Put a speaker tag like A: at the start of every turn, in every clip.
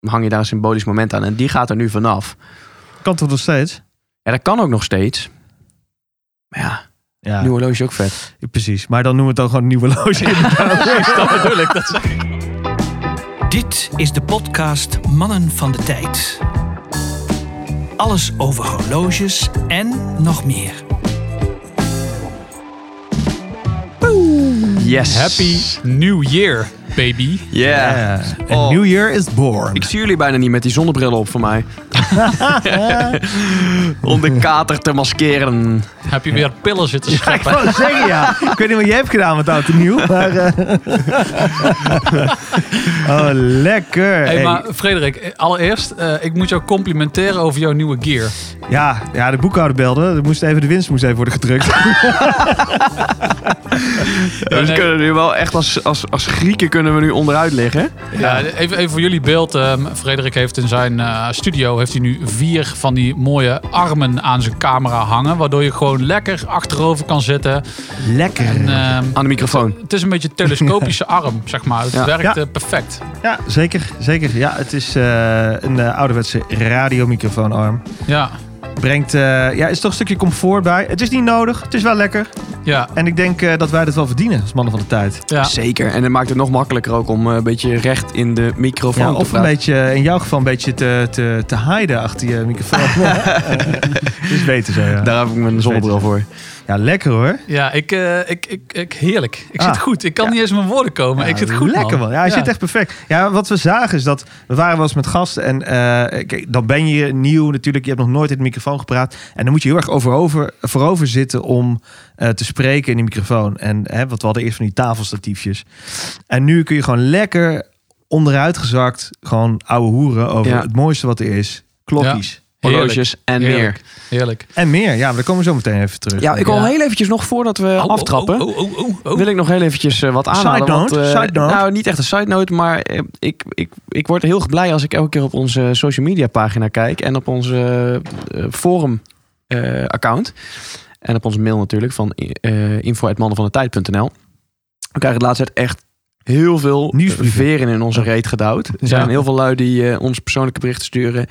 A: hang je daar een symbolisch moment aan. En die gaat er nu vanaf.
B: Kan toch nog steeds?
A: Ja, dat kan ook nog steeds. Maar ja,
B: Ja,
A: nieuw horloge ook vet.
B: precies. Maar dan noemen we het dan gewoon een nieuwe loge.
C: Dat bedoel ik. Dat. Dit is de podcast Mannen van de Tijd. Alles over horloges en nog meer.
A: Yes.
D: Happy New Year, baby.
A: Yeah.
B: Ja. A
A: Oh.
B: New Year is born.
A: Ik zie jullie bijna niet met die zonnebril op voor mij. Om de kater te maskeren.
D: Heb je weer pillen zitten
B: Ja, ik
D: scheppen?
B: wou zeggen, ja. Ik weet niet wat jij hebt gedaan met oud en nieuw. Maar, eh, oh, lekker.
D: Hey,
B: Hey,
D: maar Frederik, allereerst, eh, ik moet jou complimenteren over jouw nieuwe gear.
B: ja, ja, de boekhouder belde. Er moest even, de winst moest even worden gedrukt.
A: dus
D: nee.
A: kunnen nu wel echt als, als, als Grieken kunnen we nu onderuit liggen.
D: Ja, even, even voor jullie beeld. ehm, Frederik heeft in zijn eh, studio heeft hij nu vier van die mooie armen aan zijn camera hangen. Waardoor je gewoon lekker achterover kan zitten.
B: Lekker.
D: En, ehm,
A: Aan de microfoon.
D: het is een beetje een telescopische arm, zeg maar. Het
A: Ja.
D: werkt
B: Ja.
D: eh, perfect.
B: Ja, zeker. zeker. Ja, het is eh, een eh, ouderwetse radiomicrofoonarm.
D: Ja,
B: Brengt, eh, ja, is toch een stukje comfort bij. Het is niet nodig. Het is wel lekker.
D: ja,
B: En ik denk eh, dat wij dat wel verdienen als mannen van de tijd.
D: ja.
A: Zeker. En het maakt het nog makkelijker ook om eh, een beetje recht in de microfoon
B: Ja,
A: te
B: of een beetje, in jouw geval een beetje te, te, te hiden achter je microfoon. is beter zo, ja.
A: Daar heb ik mijn zonnebril voor.
B: Ja, lekker hoor.
D: Ja, ik, eh, ik, ik, ik, heerlijk. Ik
B: Ah.
D: zit goed. Ik kan
B: Ja.
D: niet eens mijn woorden komen. ik zit goed,
B: Lekker man. Ja, hij
D: Ja.
B: zit echt perfect. Ja, wat we zagen is dat we waren wel eens met gasten en eh, kijk, dan ben je nieuw natuurlijk. Je hebt nog nooit in de microfoon gepraat en dan moet je heel erg overover, voorover zitten om eh, te spreken in die microfoon. En hè, wat we hadden eerst van die tafelstatiefjes. En nu kun je gewoon lekker onderuit gezakt gewoon ouwe hoeren over
A: Ja.
B: het mooiste wat er is. Klokjes.
A: Horloges en meer.
D: Heerlijk.
B: En meer. Ja, maar daar komen we zo meteen even terug.
A: Ja, ik wil
D: Ja.
A: heel eventjes nog voordat we
D: Oh, oh,
A: aftrappen.
D: Oh, oh, oh, oh, oh.
A: Wil ik nog heel eventjes eh, wat
B: Side
A: aanhalen.
B: note,
A: want, eh,
B: side note.
A: Nou, niet echt een side note, maar eh, ik, ik, ik word heel blij als ik elke keer op onze social media pagina kijk. En op onze forum eh, account. En op onze mail natuurlijk van uh, info.mannenvandetijd.nl. We krijgen de laatste tijd echt heel veel
B: Nieuwsbrieven.
A: veren in onze reet gedouwd. Er zijn heel veel lui die eh, ons persoonlijke berichten sturen.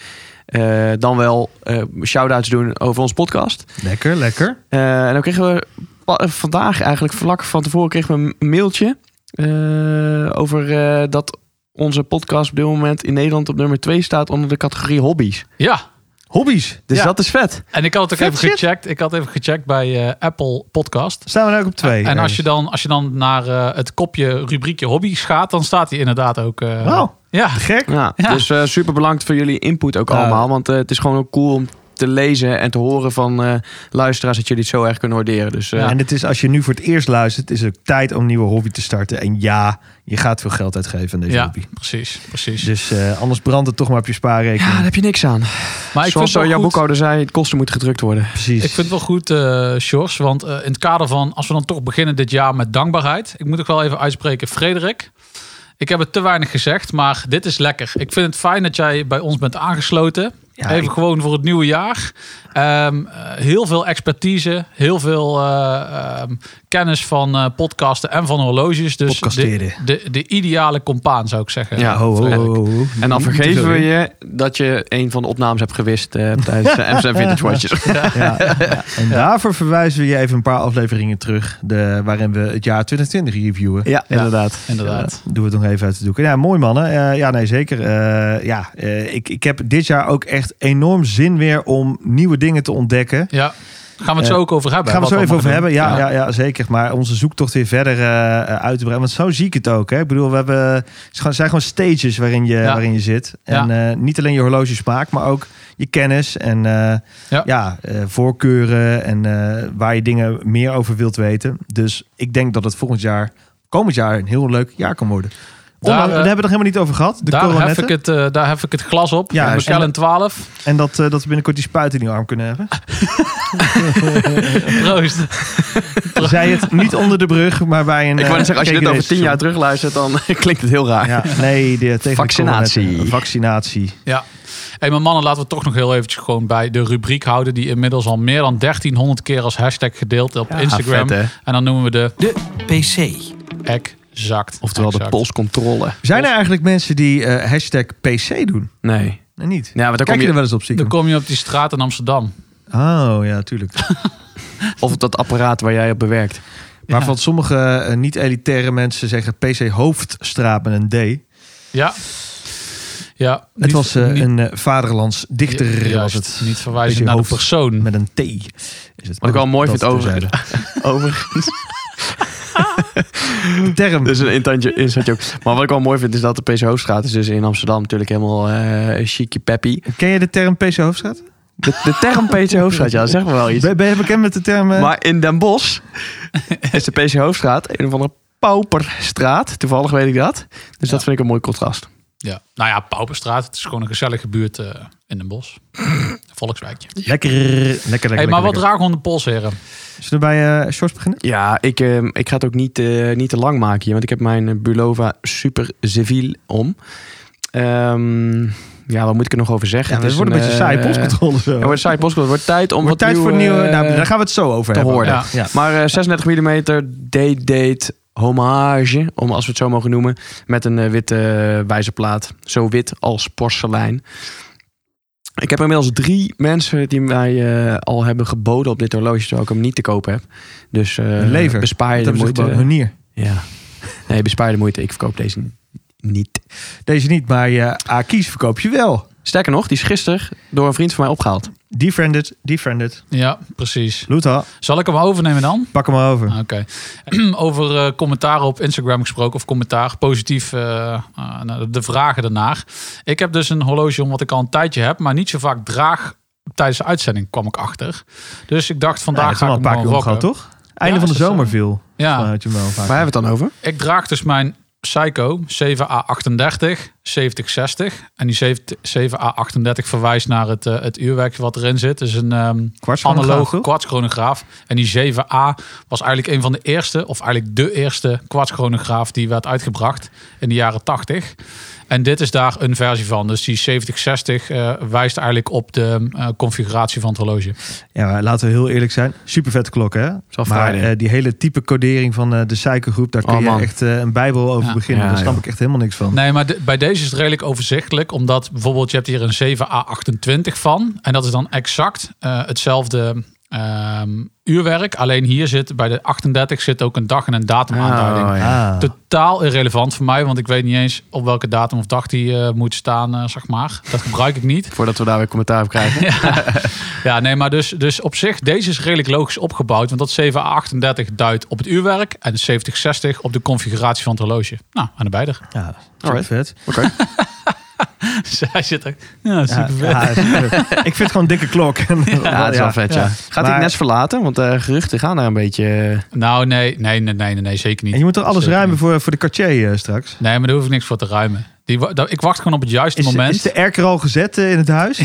A: Eh, dan wel eh shout-outs doen over onze podcast.
B: Lekker, lekker.
A: Eh, en dan kregen we vandaag eigenlijk vlak van tevoren kregen we een mailtje eh, over eh, dat onze podcast op dit moment in Nederland op nummer 2 staat onder de categorie hobby's.
D: Ja,
B: Hobby's.
A: Dus
D: Ja.
A: dat is vet.
D: en ik had het ook
B: Vet
D: even
B: shit.
D: gecheckt. Ik had even gecheckt bij eh, Apple Podcast.
B: Staan we nou ook op twee?
D: en als je, dan, als je dan naar eh, het kopje rubriekje hobby's gaat, dan staat hij inderdaad ook. eh,
B: Wow,
D: Ja,
B: gek.
A: Ja,
D: Ja.
A: Dus eh, super bedankt voor jullie input ook
B: Ja.
A: allemaal. Want eh, het is gewoon ook cool om te lezen en te horen van eh, luisteraars dat jullie het zo erg kunnen waarderen. Dus eh,
B: En het is, als je nu voor het eerst luistert, is het ook tijd om een nieuwe hobby te starten. En ja, je gaat veel geld uitgeven aan deze
D: ja
B: hobby.
D: precies. precies.
B: Dus eh, anders brandt het toch maar op je
A: ja,
B: spaarrekening.
A: daar heb je niks aan.
D: maar ik vind,
A: Zoals
D: wel
A: jouw
D: goed,
A: boekhouder zei, het kosten moeten gedrukt worden.
B: Precies.
D: ik vind het wel goed, eh Sjors. Want eh, in het kader van, als we dan toch beginnen dit jaar met dankbaarheid. Ik moet ook wel even uitspreken, Frederik. Ik heb het te weinig gezegd, maar dit is lekker. Ik vind het fijn dat jij bij ons bent aangesloten.
B: Ja,
D: Even
B: ik-
D: gewoon voor het nieuwe jaar. Ehm, eh, heel veel expertise, heel veel eh, ehm, kennis van eh, podcasten en van horloges. Dus de,
B: Podcasteren.
D: de, de ideale compaan zou ik zeggen.
A: Ja,
B: Ho, ho, ho, ho, ho.
A: En dan
B: te
A: vergeven we je dat je een van de opnames hebt gewist eh, tijdens de Amsterdam Vintage Watches.
B: Ja, ja. En daarvoor verwijzen we je even een paar afleveringen terug. De, waarin we het jaar 2020 reviewen.
A: Ja, inderdaad.
D: Inderdaad.
B: Doen we het nog even uit de doeken. Ja, mooi mannen. Eh, ja, nee, zeker. Eh, ja, eh, ik, ik heb dit jaar ook echt enorm zin weer om nieuwe dingen te ontdekken.
D: Ja, gaan we het zo
B: Eh,
D: ook over hebben.
B: Gaan we
D: wat
B: zo even over hebben. Ja, ja. Ja, zeker. Maar onze zoektocht weer verder eh, uit te breiden. Want zo zie ik het ook. Hè. Ik bedoel, we hebben, het zijn gewoon stages waarin je,
D: Ja.
B: waarin je zit.
D: Ja.
B: En eh, niet alleen je horlogesmaak, maar ook je kennis en
D: Ja.
B: ja. voorkeuren. En waar je dingen meer over wilt weten. Dus ik denk dat het volgend jaar, komend jaar, een heel leuk jaar kan worden.
D: Daar,
B: Ondanks-
D: eh,
B: daar hebben we het helemaal niet over gehad. De
D: Daar hef, ik het, eh, daar hef ik het glas op.
B: Ja,
D: Kellen 12.
B: En dat, eh, dat we binnenkort die spuit in die arm kunnen hebben.
D: Proost.
B: Zij het niet onder de brug, maar bij een...
A: Ik wou zeggen, als je dit over tien jaar
B: terug.
A: terugluistert, dan klinkt het heel raar.
B: Ja, nee, de, tegen
A: Vaccinatie.
B: Vaccinatie.
D: Ja. Hey, maar mannen, laten we toch nog heel eventjes gewoon bij de rubriek houden. Die inmiddels al meer dan 1300 keer als hashtag gedeeld op
A: Ja,
D: Instagram.
A: vet, hè?
D: en dan noemen we de
C: De PC.
D: Exact.
A: Oftewel de polscontrole.
B: Zijn er eigenlijk mensen die eh, hashtag PC doen?
A: Nee.
B: Nee, niet.
A: Ja, maar dan
B: Kijk
A: kom
B: je
A: je,
B: er wel eens op
D: Dan kom je op die straat in Amsterdam.
B: Oh, ja, tuurlijk.
A: of op dat apparaat waar jij op bewerkt.
B: Waarvan sommige eh, niet-elitaire mensen zeggen PC Hoofdstraat met een D.
D: Ja. Ja.
B: Het
D: niet-
B: was eh,
D: niet-
B: een vaderlands dichter was het.
D: Niet verwijzen naar de persoon.
B: Met een T. Is het.
A: Wat ik wel mooi vind over-. Overigens.
B: De term.
A: Dus een intandje inside joke. Maar wat ik wel mooi vind is dat de PC Hoofdstraat is dus in Amsterdam natuurlijk helemaal eh chique peppy.
B: Ken je de term PC Hoofdstraat?
A: De, de term PC Hoofdstraat, ja, dat zegt me wel iets.
B: Ben, ben je bekend met de term? eh?
A: Maar in Den Bosch is de PC Hoofdstraat een of andere pauperstraat. Toevallig weet ik dat. Dus dat vind ik een mooi contrast.
D: Ja. Nou ja, Pauperstraat. Het is gewoon een gezellige buurt eh, in. Een Volkswijkje.
B: Lekker, lekker, lekker.
D: hey, maar wat
B: lekker.
D: dragen we de pols, heren?
B: Zullen we bij eh Shorts beginnen?
A: Ja, ik, eh, ik ga het ook niet, eh, niet te lang maken hier. Want ik heb mijn eh, Bulova Super Seville om. Ehm, ja, wat moet ik er nog over zeggen?
B: Ja,
A: Het
B: het
A: is
B: wordt een beetje saaie postcontrole zo.
A: Het wordt een saaie postcontrole. Het wordt tijd om
B: Wordt
A: wat
B: tijd voor
A: nieuwe,
B: nieuwe... Nou, daar gaan we het zo over
A: te
B: hebben.
A: horen.
B: Ja. ja.
A: Maar eh, 36 mm date date hommage, om als we het zo mogen noemen, met een witte wijzerplaat. Zo wit als porselein. Ik heb inmiddels drie mensen die mij eh, al hebben geboden op dit horloge, terwijl ik hem niet te koop heb. Dus eh,
B: Een lever.
A: bespaar je
B: Dat
A: de moeite.
B: gewoon hun nier.
A: Ja. Nee, bespaar je de moeite. Ik verkoop deze niet.
B: Deze niet, maar je Aki's verkoop je wel.
A: Sterker nog, die is gisteren door een vriend van mij opgehaald.
B: Defriended, defriended.
D: Ja, precies.
B: Loeta,
D: Zal ik hem overnemen dan?
B: pak hem maar over.
D: Oké. Over eh, commentaren op Instagram gesproken, of commentaar, positief, eh, eh, nou, de vragen daarnaar. Ik heb dus een horloge om wat ik al een tijdje heb, maar niet zo vaak draag. Tijdens de uitzending kwam ik achter. Dus ik dacht,
B: Ja,
D: vandaag
B: is
D: ga
B: al
D: ik
B: een
D: hem
B: paar keer
D: rocken.
B: toch? Einde
D: Ja,
B: van de zomer
D: zo?
B: viel.
D: Ja,
B: Vanuit je wel vaak.
A: Waar hebben we het dan over?
D: ik draag dus mijn Psycho 7A38 7060. En die 7- 7A38 verwijst naar het, eh, het uurwerk wat erin zit. Dus een ehm
B: Kwartschronograaf,
D: analoog
B: toch?
D: kwartschronograaf. En die 7A was eigenlijk een van de eerste, of eigenlijk de eerste kwartschronograaf die werd uitgebracht in de jaren 80. En dit is daar een versie van. Dus die 7060 eh wijst eigenlijk op de eh, configuratie van het horloge.
B: Ja, laten we heel eerlijk zijn. Super vette klok, hè? Maar die hele type codering van eh, de suikergroep, daar kun
A: Oh,
B: je
A: man.
B: echt een bijbel over
D: Ja.
B: beginnen.
A: Ja,
B: daar snap ik echt helemaal niks van.
D: Nee, maar de- bij deze is het redelijk overzichtelijk. Omdat bijvoorbeeld je hebt hier een 7A28 van. En dat is dan exact eh, hetzelfde ehm, uurwerk. Alleen hier zit bij de 38 zit ook een dag en een datumaanduiding.
A: Oh, ja.
B: Ah.
D: Totaal irrelevant voor mij, want ik weet niet eens op welke datum of dag die eh, moet staan, eh, zeg maar. Dat gebruik ik niet.
A: Voordat we daar weer commentaar op krijgen.
D: Ja, nee, maar dus, dus op zich, deze is redelijk logisch opgebouwd. Want dat 7A38 duidt op het uurwerk en de 7060 op de configuratie van het horloge. Nou, aan de beide.
B: Ja, super
A: Alright.
B: vet.
A: Oké.
D: Hij zit er. Ja,
B: Ja,
D: super vet.
B: ja, ik vind het gewoon een dikke klok.
A: Ja, het is wel vet, ja.
B: Ja.
A: Gaat hij
B: Maar-
A: het nest verlaten? Want eh, geruchten gaan daar een beetje... eh,
D: Nou, nee, nee, nee, nee, nee, nee, zeker niet.
B: En je moet er alles
D: Zeker
B: ruimen
D: niet.
B: voor, voor de Cartier eh, straks.
D: Nee, maar daar hoef ik niks voor te ruimen. Die, dat- ik wacht gewoon op het juiste
B: Is,
D: moment.
B: is de erker al gezet in het huis?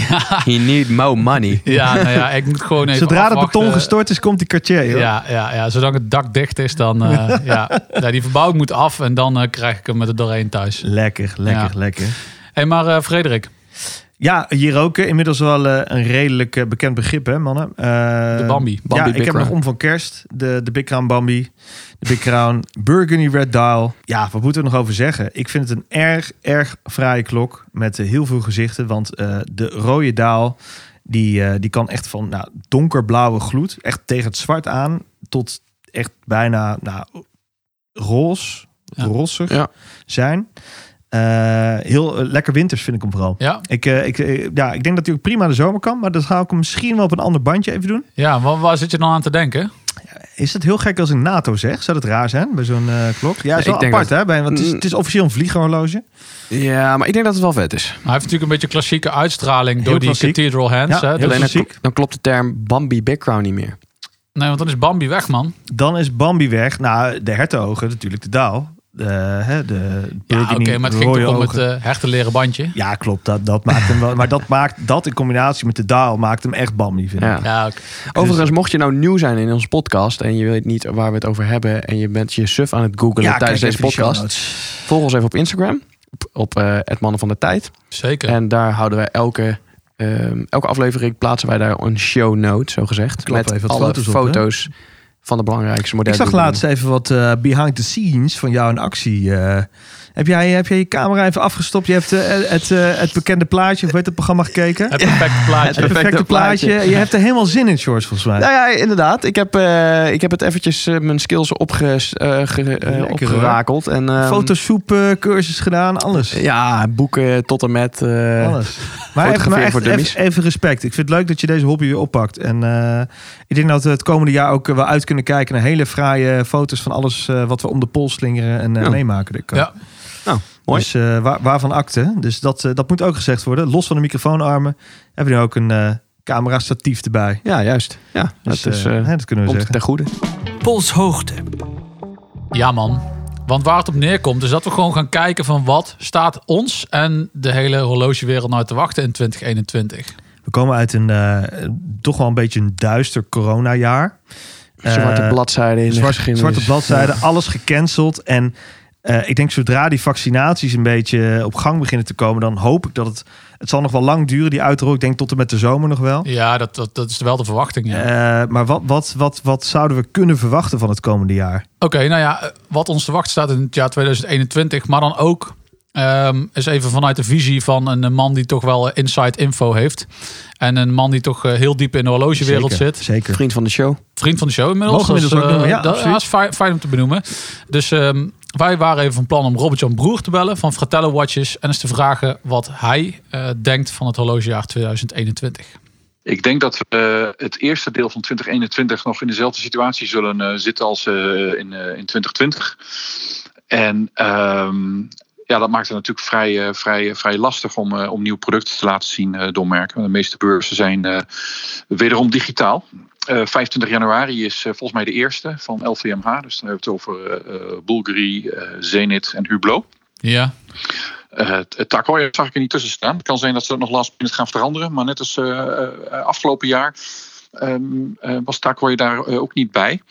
A: He need more money.
D: Ja, nou ja, ik moet gewoon even
B: Zodra de
D: afwachten.
B: beton gestort is, komt die Cartier. hoor.
D: Ja, ja, ja, zolang het dak dicht is, dan... eh, ja. ja, die verbouwing moet af en dan krijg ik hem met er doorheen thuis.
B: Lekker, lekker,
D: Ja.
B: lekker.
D: Hey, maar eh, Frederik,
B: Ja, hier ook. Inmiddels wel eh, een redelijk eh, bekend begrip, hè, mannen? Eh,
D: De Bambi.
A: Bambi
B: ja, ik heb
A: Crown.
B: nog om van kerst. De, de Big Crown Bambi. De Big Crown Burgundy Red Dial. Ja, wat moeten we nog over zeggen? Ik vind het een erg, erg fraaie klok. Met heel veel gezichten. Want eh, de rode daal, die, die kan echt van nou, donkerblauwe gloed. Echt tegen het zwart aan. Tot echt bijna nou, roze,
D: Ja.
B: rossig
A: Ja.
B: zijn. Eh, heel eh, lekker winters vind ik hem vooral.
D: ja,
B: Ik, eh, ik, ja, ik denk dat hij ook prima de zomer kan. Maar dat ga ik hem misschien wel op een ander bandje even doen.
D: ja waar, waar zit je dan aan te denken?
B: Is het heel gek als ik NATO zeg? Zou dat raar zijn bij zo'n eh, klok? Ja, is
A: Ja,
B: wel
A: ik denk
B: apart
A: dat-
B: hè? Bij, want het, is, het is officieel een vliegerhorloge.
A: Ja, maar ik denk dat het wel vet is.
D: Hij heeft natuurlijk een beetje klassieke uitstraling
B: Heel
D: door die. Cathedral Hands.
B: Ja,
D: hè? Dus-
A: Alleen dan,
B: klassiek.
A: dan klopt de term Bambi Big Crown niet meer.
D: nee, want dan is Bambi weg, man.
B: Dan is Bambi weg. Nou, de hertenogen natuurlijk de daal. De, hè, de
D: Ja, oké, maar het ging toch om het
B: ogen.
D: eh hertenleren bandje?
B: Ja, klopt. Dat, dat maakt hem wel. Maar dat maakt dat in combinatie met de daal maakt hem echt Bambi, vind
A: Ja.
B: ik.
D: Ja, oké.
A: Overigens, mocht je nou nieuw zijn in onze podcast en je weet niet waar we het over hebben en je bent je suf aan het googlen
B: Ja,
A: tijdens deze podcast, volg ons even op Instagram, op, op eh, het Mannen van de Tijd.
D: Zeker.
A: En daar houden wij elke, ehm, elke aflevering plaatsen wij daar een show note, zo gezegd. Met alle
B: foto's op?
A: Van de belangrijkste
B: Ik
A: moderne
B: zag laatst even wat eh, behind the scenes van jou in actie. eh. Heb, jij, heb jij je camera even afgestopt? Je hebt eh, het, eh, het bekende plaatje, of weet het programma gekeken?
D: Het perfecte plaatje.
B: Het perfecte
A: perfecte
B: plaatje.
A: plaatje.
B: Je hebt er helemaal zin in, George, volgens mij.
A: Nou ja, inderdaad. Ik heb, eh, ik heb het eventjes mijn skills opges, ge-
B: Lekker,
A: opgerakeld. En, ehm,
B: Photoshop eh, cursus gedaan, alles.
A: Ja, boeken tot en met... eh,
B: Alles. Maar, even,
A: Fotograferen
B: maar echt,
A: voor dummies.
B: even, even respect. Ik vind het leuk dat je deze hobby weer oppakt. En eh, ik denk dat we het komende jaar ook wel uit kunnen kijken naar hele fraaie foto's van alles eh, wat we om de pols slingeren en eh,
A: Ja.
B: meemaken. dit
D: Ja.
A: mooi.
B: Dus eh, waar, waarvan akte. Dus dat, eh, dat moet ook gezegd worden. Los van de microfoonarmen hebben we nu ook een eh camera statief erbij.
A: Ja, juist. Ja,
B: Dus,
A: dat is
B: hè, dat kunnen we
A: komt
B: zeggen.
A: ten goede.
C: Polshoogte.
D: Ja, man. Want waar het op neerkomt, is dat we gewoon gaan kijken van wat staat ons en de hele horlogewereld nou te wachten in 2021.
B: We komen uit een eh, toch wel een beetje een duister coronajaar.
A: Zwarte
B: Eh,
A: bladzijde in de
B: zwarte,
A: geschiedenis.
B: zwarte bladzijde, alles gecanceld. En eh, ik denk zodra die vaccinaties een beetje op gang beginnen te komen, dan hoop ik dat het. Het zal nog wel lang duren, die uitrol. Ik denk tot en met de zomer nog wel.
D: Ja, dat, dat, dat is wel de verwachting. Ja.
B: Eh, maar wat, wat, wat, wat zouden we kunnen verwachten van het komende jaar?
D: Oké, nou ja, eh, wat ons te wachten staat in het jaar 2021, maar dan ook ehm, is even vanuit de visie van een man die toch wel inside info heeft. En een man die toch heel diep in de horlogewereld
B: Zeker,
D: zit.
B: Zeker.
A: Vriend van de show.
D: Vriend van de show inmiddels.
B: Mogen we
D: Dus,
B: inmiddels ook noemen, ja,
D: dat, is fijn, fijn om te benoemen. Dus ehm, wij waren even van plan om Robert-Jan Broer te bellen van Fratello Watches. En eens te vragen wat hij eh, denkt van het horlogejaar 2021.
E: Ik denk dat we eh, het eerste deel van 2021 nog in dezelfde situatie zullen eh, zitten als in, in 2020. En ehm, ja, dat maakt het natuurlijk vrij, vrij, vrij lastig om, om nieuwe producten te laten zien door merken. De meeste beurzen zijn wederom digitaal. Eh, 25 januari is eh, volgens mij de eerste van LVMH. Dus dan hebben we het over eh, eh, Bulgari, eh, Zenit en Hublot.
D: Ja,
E: Eh, het Heuer zag ik er niet tussen staan. Het kan zijn dat ze dat nog last minute gaan veranderen. Maar net als eh, eh, afgelopen jaar ehm, eh, was Heuer daar eh, ook niet bij.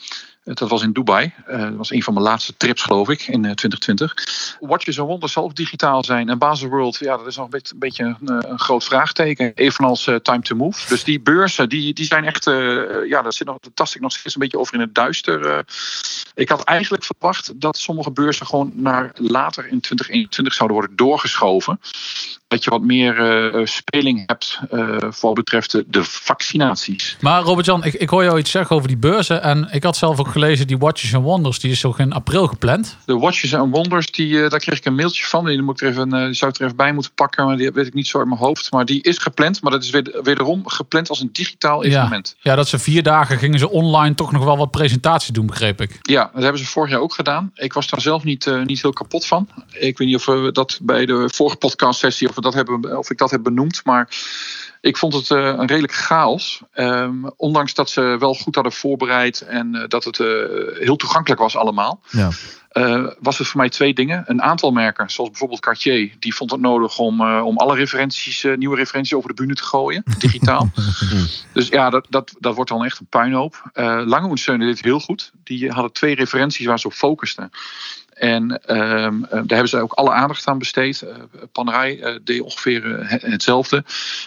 E: Eh, dat was in Dubai. Eh, dat was een van mijn laatste trips, geloof ik, in eh, 2020. Watches and Wonders zal ook digitaal zijn. En Basel World, ja, dat is nog een beetje, een, eh, een groot vraagteken. Evenals eh, Time to Move. Dus die beurzen, die, die zijn echt... eh, ja, daar zit nog, nog steeds een beetje over in het duister. eh. ik had eigenlijk verwacht dat sommige beurzen gewoon naar later in 2021 zouden worden doorgeschoven. Dat je wat meer eh, speling hebt eh, voor wat betreft de, vaccinaties.
D: maar Robert-Jan, ik, ik hoor jou iets zeggen over die beurzen. En ik had zelf ook gelezen, die Watches and Wonders, die is toch in april gepland.
E: De Watches and Wonders, die, eh, daar kreeg ik een mailtje van. Die, moet ik er even, die zou ik er even bij moeten pakken. Maar die weet ik niet zo uit mijn hoofd. Maar die is gepland. Maar dat is weer, wederom gepland als een digitaal evenement.
D: Ja, dat ze vier dagen gingen ze online toch nog wel wat presentaties doen, begreep ik.
E: Ja, dat hebben ze vorig jaar ook gedaan. Ik was daar zelf niet, niet heel kapot van. Ik weet niet of we dat bij de vorige podcastsessie of, we dat hebben, of ik dat heb benoemd. Maar ik vond het eh, een redelijk chaos. Ehm, ondanks dat ze wel goed hadden voorbereid en eh, dat het eh, heel toegankelijk was allemaal.
B: Ja.
E: was het voor mij twee dingen. Een aantal merken, zoals bijvoorbeeld Cartier, die vond het nodig om, om alle referenties, nieuwe referenties over de bühne te gooien, digitaal. dus ja, dat, dat, dat wordt dan echt een puinhoop. Eh Lange Söhne deed het heel goed. Die hadden twee referenties waar ze op focusten. En ehm, eh, daar hebben ze ook alle aandacht aan besteed. Eh Panerai eh, deed ongeveer het- hetzelfde.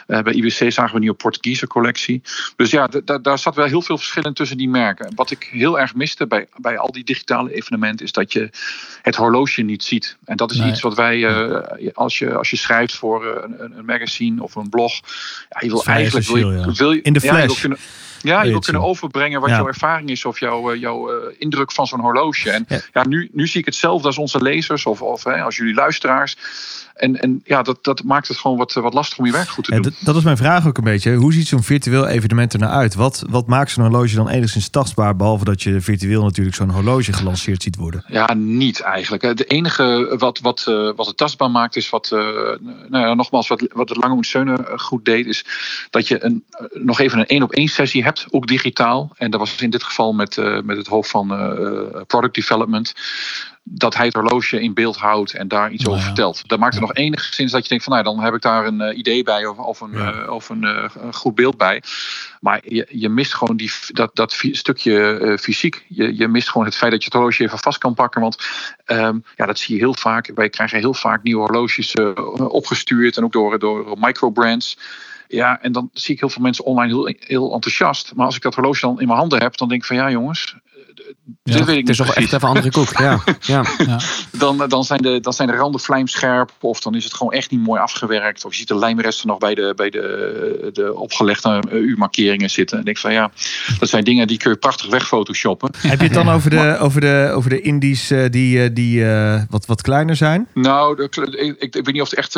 E: Bij IWC zagen we een nieuwe Portugese collectie. Dus ja, daar zat wel heel veel verschillen tussen die merken. Wat ik heel erg miste bij, bij al die digitale evenementen is dat je het horloge niet ziet. En dat is
D: Nee.
E: iets wat wij, als, je, als je schrijft voor een, een- magazine of een blog, ja, je wil
B: vrij
E: eigenlijk wil je,
B: ja.
E: wil je,
B: In de flash.
E: Ja, je wil
B: het
E: kunnen overbrengen wat
B: Ja.
E: jouw ervaring is of jouw, eh, jouw eh, indruk van zo'n horloge. En
B: Ja.
E: ja. nu, nu zie ik hetzelfde als onze lezers of, of hè, als jullie luisteraars. En, en ja, dat, dat maakt het gewoon wat, wat lastig om je werk goed te
B: Ja,
E: doen.
B: dat, dat is mijn vraag ook een beetje. Hoe ziet zo'n virtueel evenement er nou uit? Wat, wat maakt zo'n horloge dan enigszins tastbaar? Behalve dat je virtueel natuurlijk zo'n horloge gelanceerd ziet worden.
E: Ja, niet eigenlijk. Het enige wat, wat, eh, wat het tastbaar maakt is wat, eh, nou ja, nogmaals, wat, wat de Lange goed deed, is dat je een, eh, nog even een één op één sessie hebt, ook digitaal. En dat was in dit geval met, eh, met het hoofd van eh, product development. Dat hij het horloge in beeld houdt en daar iets
D: Nou
E: over
D: ja.
E: vertelt. Dat maakt er nog enigszins dat je denkt van nou, dan heb ik daar een idee bij of, of, een, of een, goed beeld bij. Maar je, je mist gewoon die, dat, dat stukje fysiek. Je, je mist gewoon het feit dat je het horloge even vast kan pakken. Want ehm, ja, dat zie je heel vaak. Wij krijgen heel vaak nieuwe horloges opgestuurd. En ook door, door microbrands. Ja, en dan zie ik heel veel mensen online heel, heel enthousiast. Maar als ik dat horloge dan in mijn handen heb, dan denk ik van ja jongens. Dit weet ik
A: Het is toch echt even een andere koek. Ja, ja.
E: Dan, dan, zijn de, dan zijn de randen vlijmscherp. Of dan is het gewoon echt niet mooi afgewerkt. Of je ziet de lijmresten nog bij de, bij de, de opgelegde eh, U-markeringen zitten. En ik denk van ja, dat zijn dingen die kun je prachtig wegphotoshoppen.
B: Heb je het dan over de, over de, over de indies eh, die, eh, die wat, wat kleiner zijn?
E: Nou, de, ik, ik weet niet of het echt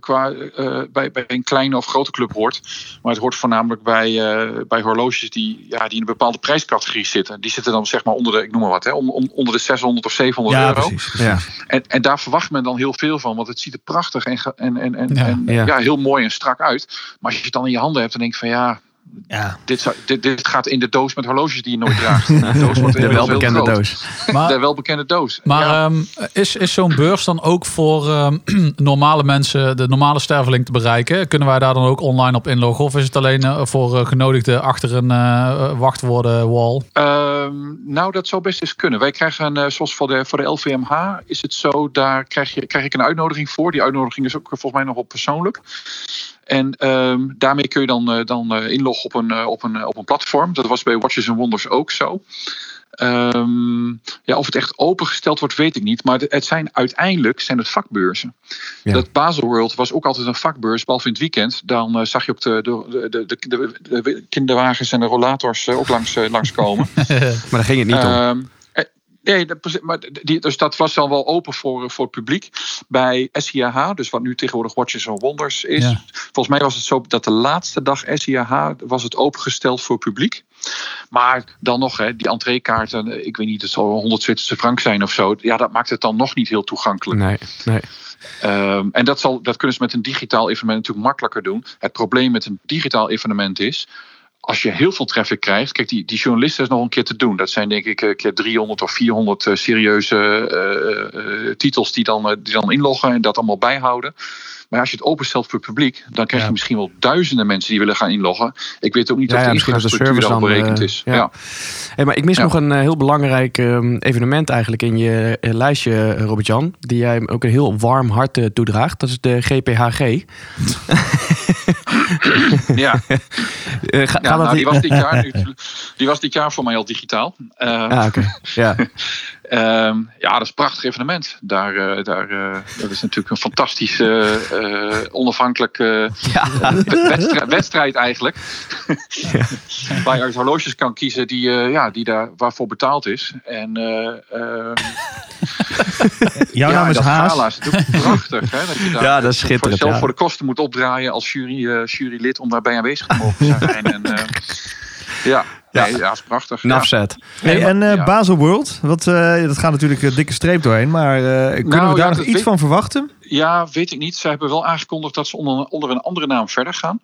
E: qua, eh, bij, bij een kleine of grote club hoort. Maar het hoort voornamelijk bij, eh, bij horloges die, ja, die in een bepaalde prijscategorie zitten. Die zitten dan zeg maar onder de, ik noem maar wat, hè, onder de 600 of 700 euro.
B: precies.
A: ja.
E: En, en daar verwacht men dan heel veel van, want het ziet er prachtig en, en, en, en,
D: Ja.
E: en
A: Ja.
E: ja. heel mooi en strak uit. Maar als je het dan in je handen hebt, dan denk je van ja,
B: Ja.
E: dit, zou, dit, dit gaat in de doos met horloges die je nooit draagt. De doos wordt
A: De welbekende doos.
D: Maar,
E: De welbekende doos.
D: maar
E: ja.
D: is, is zo'n beurs dan ook voor ehm, normale mensen, de normale sterveling te bereiken? Kunnen wij daar dan ook online op inloggen? Of is het alleen eh, voor eh, genodigden achter een eh wachtwoorden wall?
E: Ehm, nou, dat zou best eens kunnen. Wij krijgen, eh, zoals voor de, voor de LVMH, is het zo, daar krijg, je, krijg ik een uitnodiging voor. Die uitnodiging is ook eh, volgens mij nog op persoonlijk. En ehm, daarmee kun je dan, eh, dan eh, inloggen op een, eh, op, een, op een platform. Dat was bij Watches and Wonders ook zo. Ehm, ja, of het echt opengesteld wordt, weet ik niet. Maar het- zijn uiteindelijk zijn het vakbeurzen.
B: Ja.
E: Dat Baselworld was ook altijd een vakbeurs, behalve in het weekend. Dan zag je ook de, de, de, de, de, de kinderwagens en de rollators ook langs, eh, langskomen.
A: Maar daar ging het niet om.
E: Ehm, eh, nee, dat- maar die, dus dat was dan wel open voor, eh, voor het publiek. Bij SIAH, dus wat nu tegenwoordig Watches and Wonders is.
D: Ja.
E: Volgens mij was het zo dat de laatste dag SIAH was het opengesteld voor publiek. Maar dan nog, hè, die entreekaarten, eh, ik weet niet, het zal 100 Zwitserse frank zijn of zo. Ja, dat maakt het dan nog niet heel toegankelijk.
A: Nee, nee.
E: Ehm, en dat, zal, dat kunnen ze met een digitaal evenement natuurlijk makkelijker doen. Het probleem met een digitaal evenement is. Als je heel veel traffic krijgt. Kijk, die, die journalisten is nog een keer te doen. Dat zijn denk ik een keer 300 of 400 eh, serieuze eh, eh, titels die dan, eh, die dan inloggen en dat allemaal bijhouden. Maar als je het openstelt voor het publiek, dan krijg je
B: Ja.
E: misschien wel duizenden mensen die willen gaan inloggen. Ik weet ook niet
A: Ja,
E: of de infrastructuur
A: dan,
E: berekend
A: eh,
E: is.
A: ja. Hey, maar ik mis nog een eh, heel belangrijk ehm, evenement eigenlijk in je eh, lijstje, Robert-Jan. Die jij ook een heel warm hart toedraagt. Dat is de GPHG.
E: Ja.
A: Ga,
E: Ja, nou, die, was dit jaar, die was dit jaar voor mij al digitaal.
A: Ah, oké. Ja.
E: Ehm, ja, dat is een prachtig evenement. Daar, eh, daar, eh, dat is natuurlijk een fantastische, eh, onafhankelijk eh,
A: ja.
E: wedstrijd, wedstrijd eigenlijk. Waar je uit horloges kan kiezen die, eh, ja, die daar, waarvoor betaald is. En eh, ehm,
B: Jouw
E: ja,
B: naam is
E: dat
B: Haas.
E: gala is natuurlijk prachtig. Hè, dat je daar
A: Ja, dat is
E: voor-
A: schitterend,
E: zelf
A: ja.
E: voor de kosten moet opdraaien als jury, eh, jurylid om daarbij aanwezig te mogen zijn. en, eh, ja,
A: Ja.
E: nee, ja, dat is prachtig. Ja.
A: Nafzet.
B: Hey, en eh
E: ja.
B: Basel World, wat, eh, dat gaat natuurlijk een dikke streep doorheen. Maar eh, kunnen
E: Nou,
B: we daar
E: ja,
B: nog iets
E: weet-
B: van verwachten?
E: Ja, weet ik niet. Ze hebben wel aangekondigd dat ze onder, onder een andere naam verder gaan.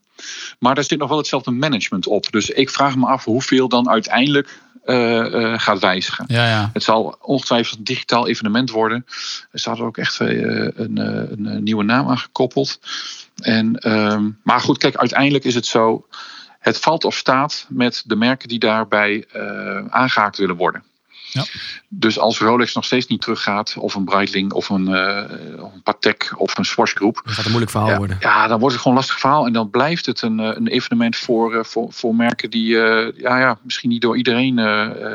E: Maar daar zit nog wel hetzelfde management op. Dus ik vraag me af hoeveel dan uiteindelijk eh, eh, gaat wijzigen.
D: Ja, ja.
E: Het zal ongetwijfeld een digitaal evenement worden. Ze hadden ook echt eh, een, eh, een, eh, nieuwe naam aangekoppeld. En, ehm, maar goed, kijk, uiteindelijk is het zo. Het valt of staat met de merken die daarbij eh, aangehaakt willen worden.
D: Ja.
E: Dus als Rolex nog steeds niet teruggaat, of een Breitling, of een, eh, of een Patek, of een Swatch Group,
A: Dat gaat een moeilijk verhaal
E: ja,
A: worden.
E: ja, dan wordt het gewoon een lastig verhaal. En dan blijft het een, eh, een evenement voor, eh, voor, voor merken die eh, ja, ja, misschien niet door iedereen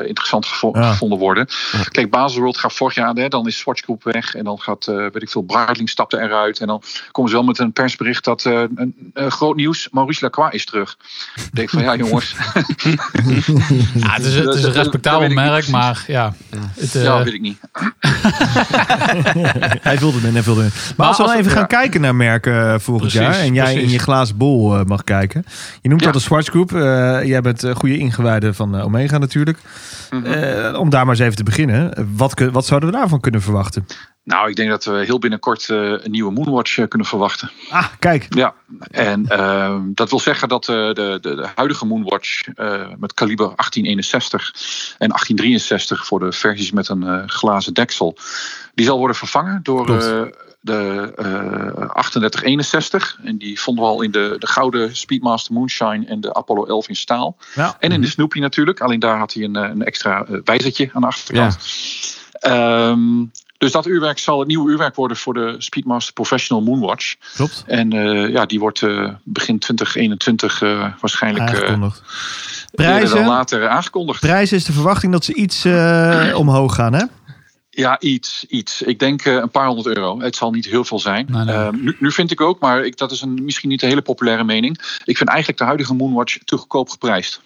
E: interessant gevo-
B: Ja.
E: gevonden worden.
A: Ja.
E: Kijk, Baselworld gaat vorig jaar, hè, dan is Swatch Group weg. En dan gaat, eh, weet ik veel, Breitling stapte eruit. En dan komen ze wel met een persbericht dat eh, een, groot nieuws, Maurice Lacroix is terug. Ik denk van, ja jongens,
D: Ja, het is, het is een respectabel merk, maar ja. Het, eh,
E: ja, weet ik niet.
B: Hij wilde het hij wilde het. Maar,
D: Maar
B: als we
D: als
B: dan even
E: het-
B: gaan kijken naar merken eh, volgend
D: Precies,
B: jaar. En jij
D: precies.
B: in je glazen bol eh, mag kijken. Je noemt
E: Ja.
B: dat de Swatch Group. Eh, jij bent goede ingewijde van eh, Omega natuurlijk.
E: Mhm.
B: Eh, om daar maar eens even te beginnen. Wat, wat zouden we daarvan kunnen verwachten?
E: Nou, ik denk dat we heel binnenkort eh, een nieuwe Moonwatch eh, kunnen verwachten.
B: Ah, kijk.
E: Ja, en ehm, dat wil zeggen dat de, de, de huidige Moonwatch met kaliber 1861 en 1863 voor de versies met een glazen deksel, die zal worden vervangen door de eh 3861. En die vonden we al in de, de gouden Speedmaster Moonshine en de Apollo 11 in staal.
B: Ja.
E: En in de Snoopy natuurlijk, alleen daar had hij een, eh, een extra eh, wijzertje aan de achterkant. Ehm, Dus dat uurwerk zal het nieuwe uurwerk worden voor de Speedmaster Professional Moonwatch.
B: Klopt.
E: En eh, ja, die wordt eh, begin 2021 eh, waarschijnlijk eh,
B: Aangekondigd. Prijzen?
E: later aangekondigd.
B: Prijs is de verwachting dat ze iets eh, omhoog gaan, hè?
E: Ja, iets, iets. Ik denk eh, een paar honderd euro. Het zal niet heel veel zijn.
D: Nee, nee.
E: Eh, nu, nu vind ik ook, maar ik, dat is een, misschien niet een hele populaire mening. Ik vind eigenlijk de huidige Moonwatch te goedkoop geprijsd.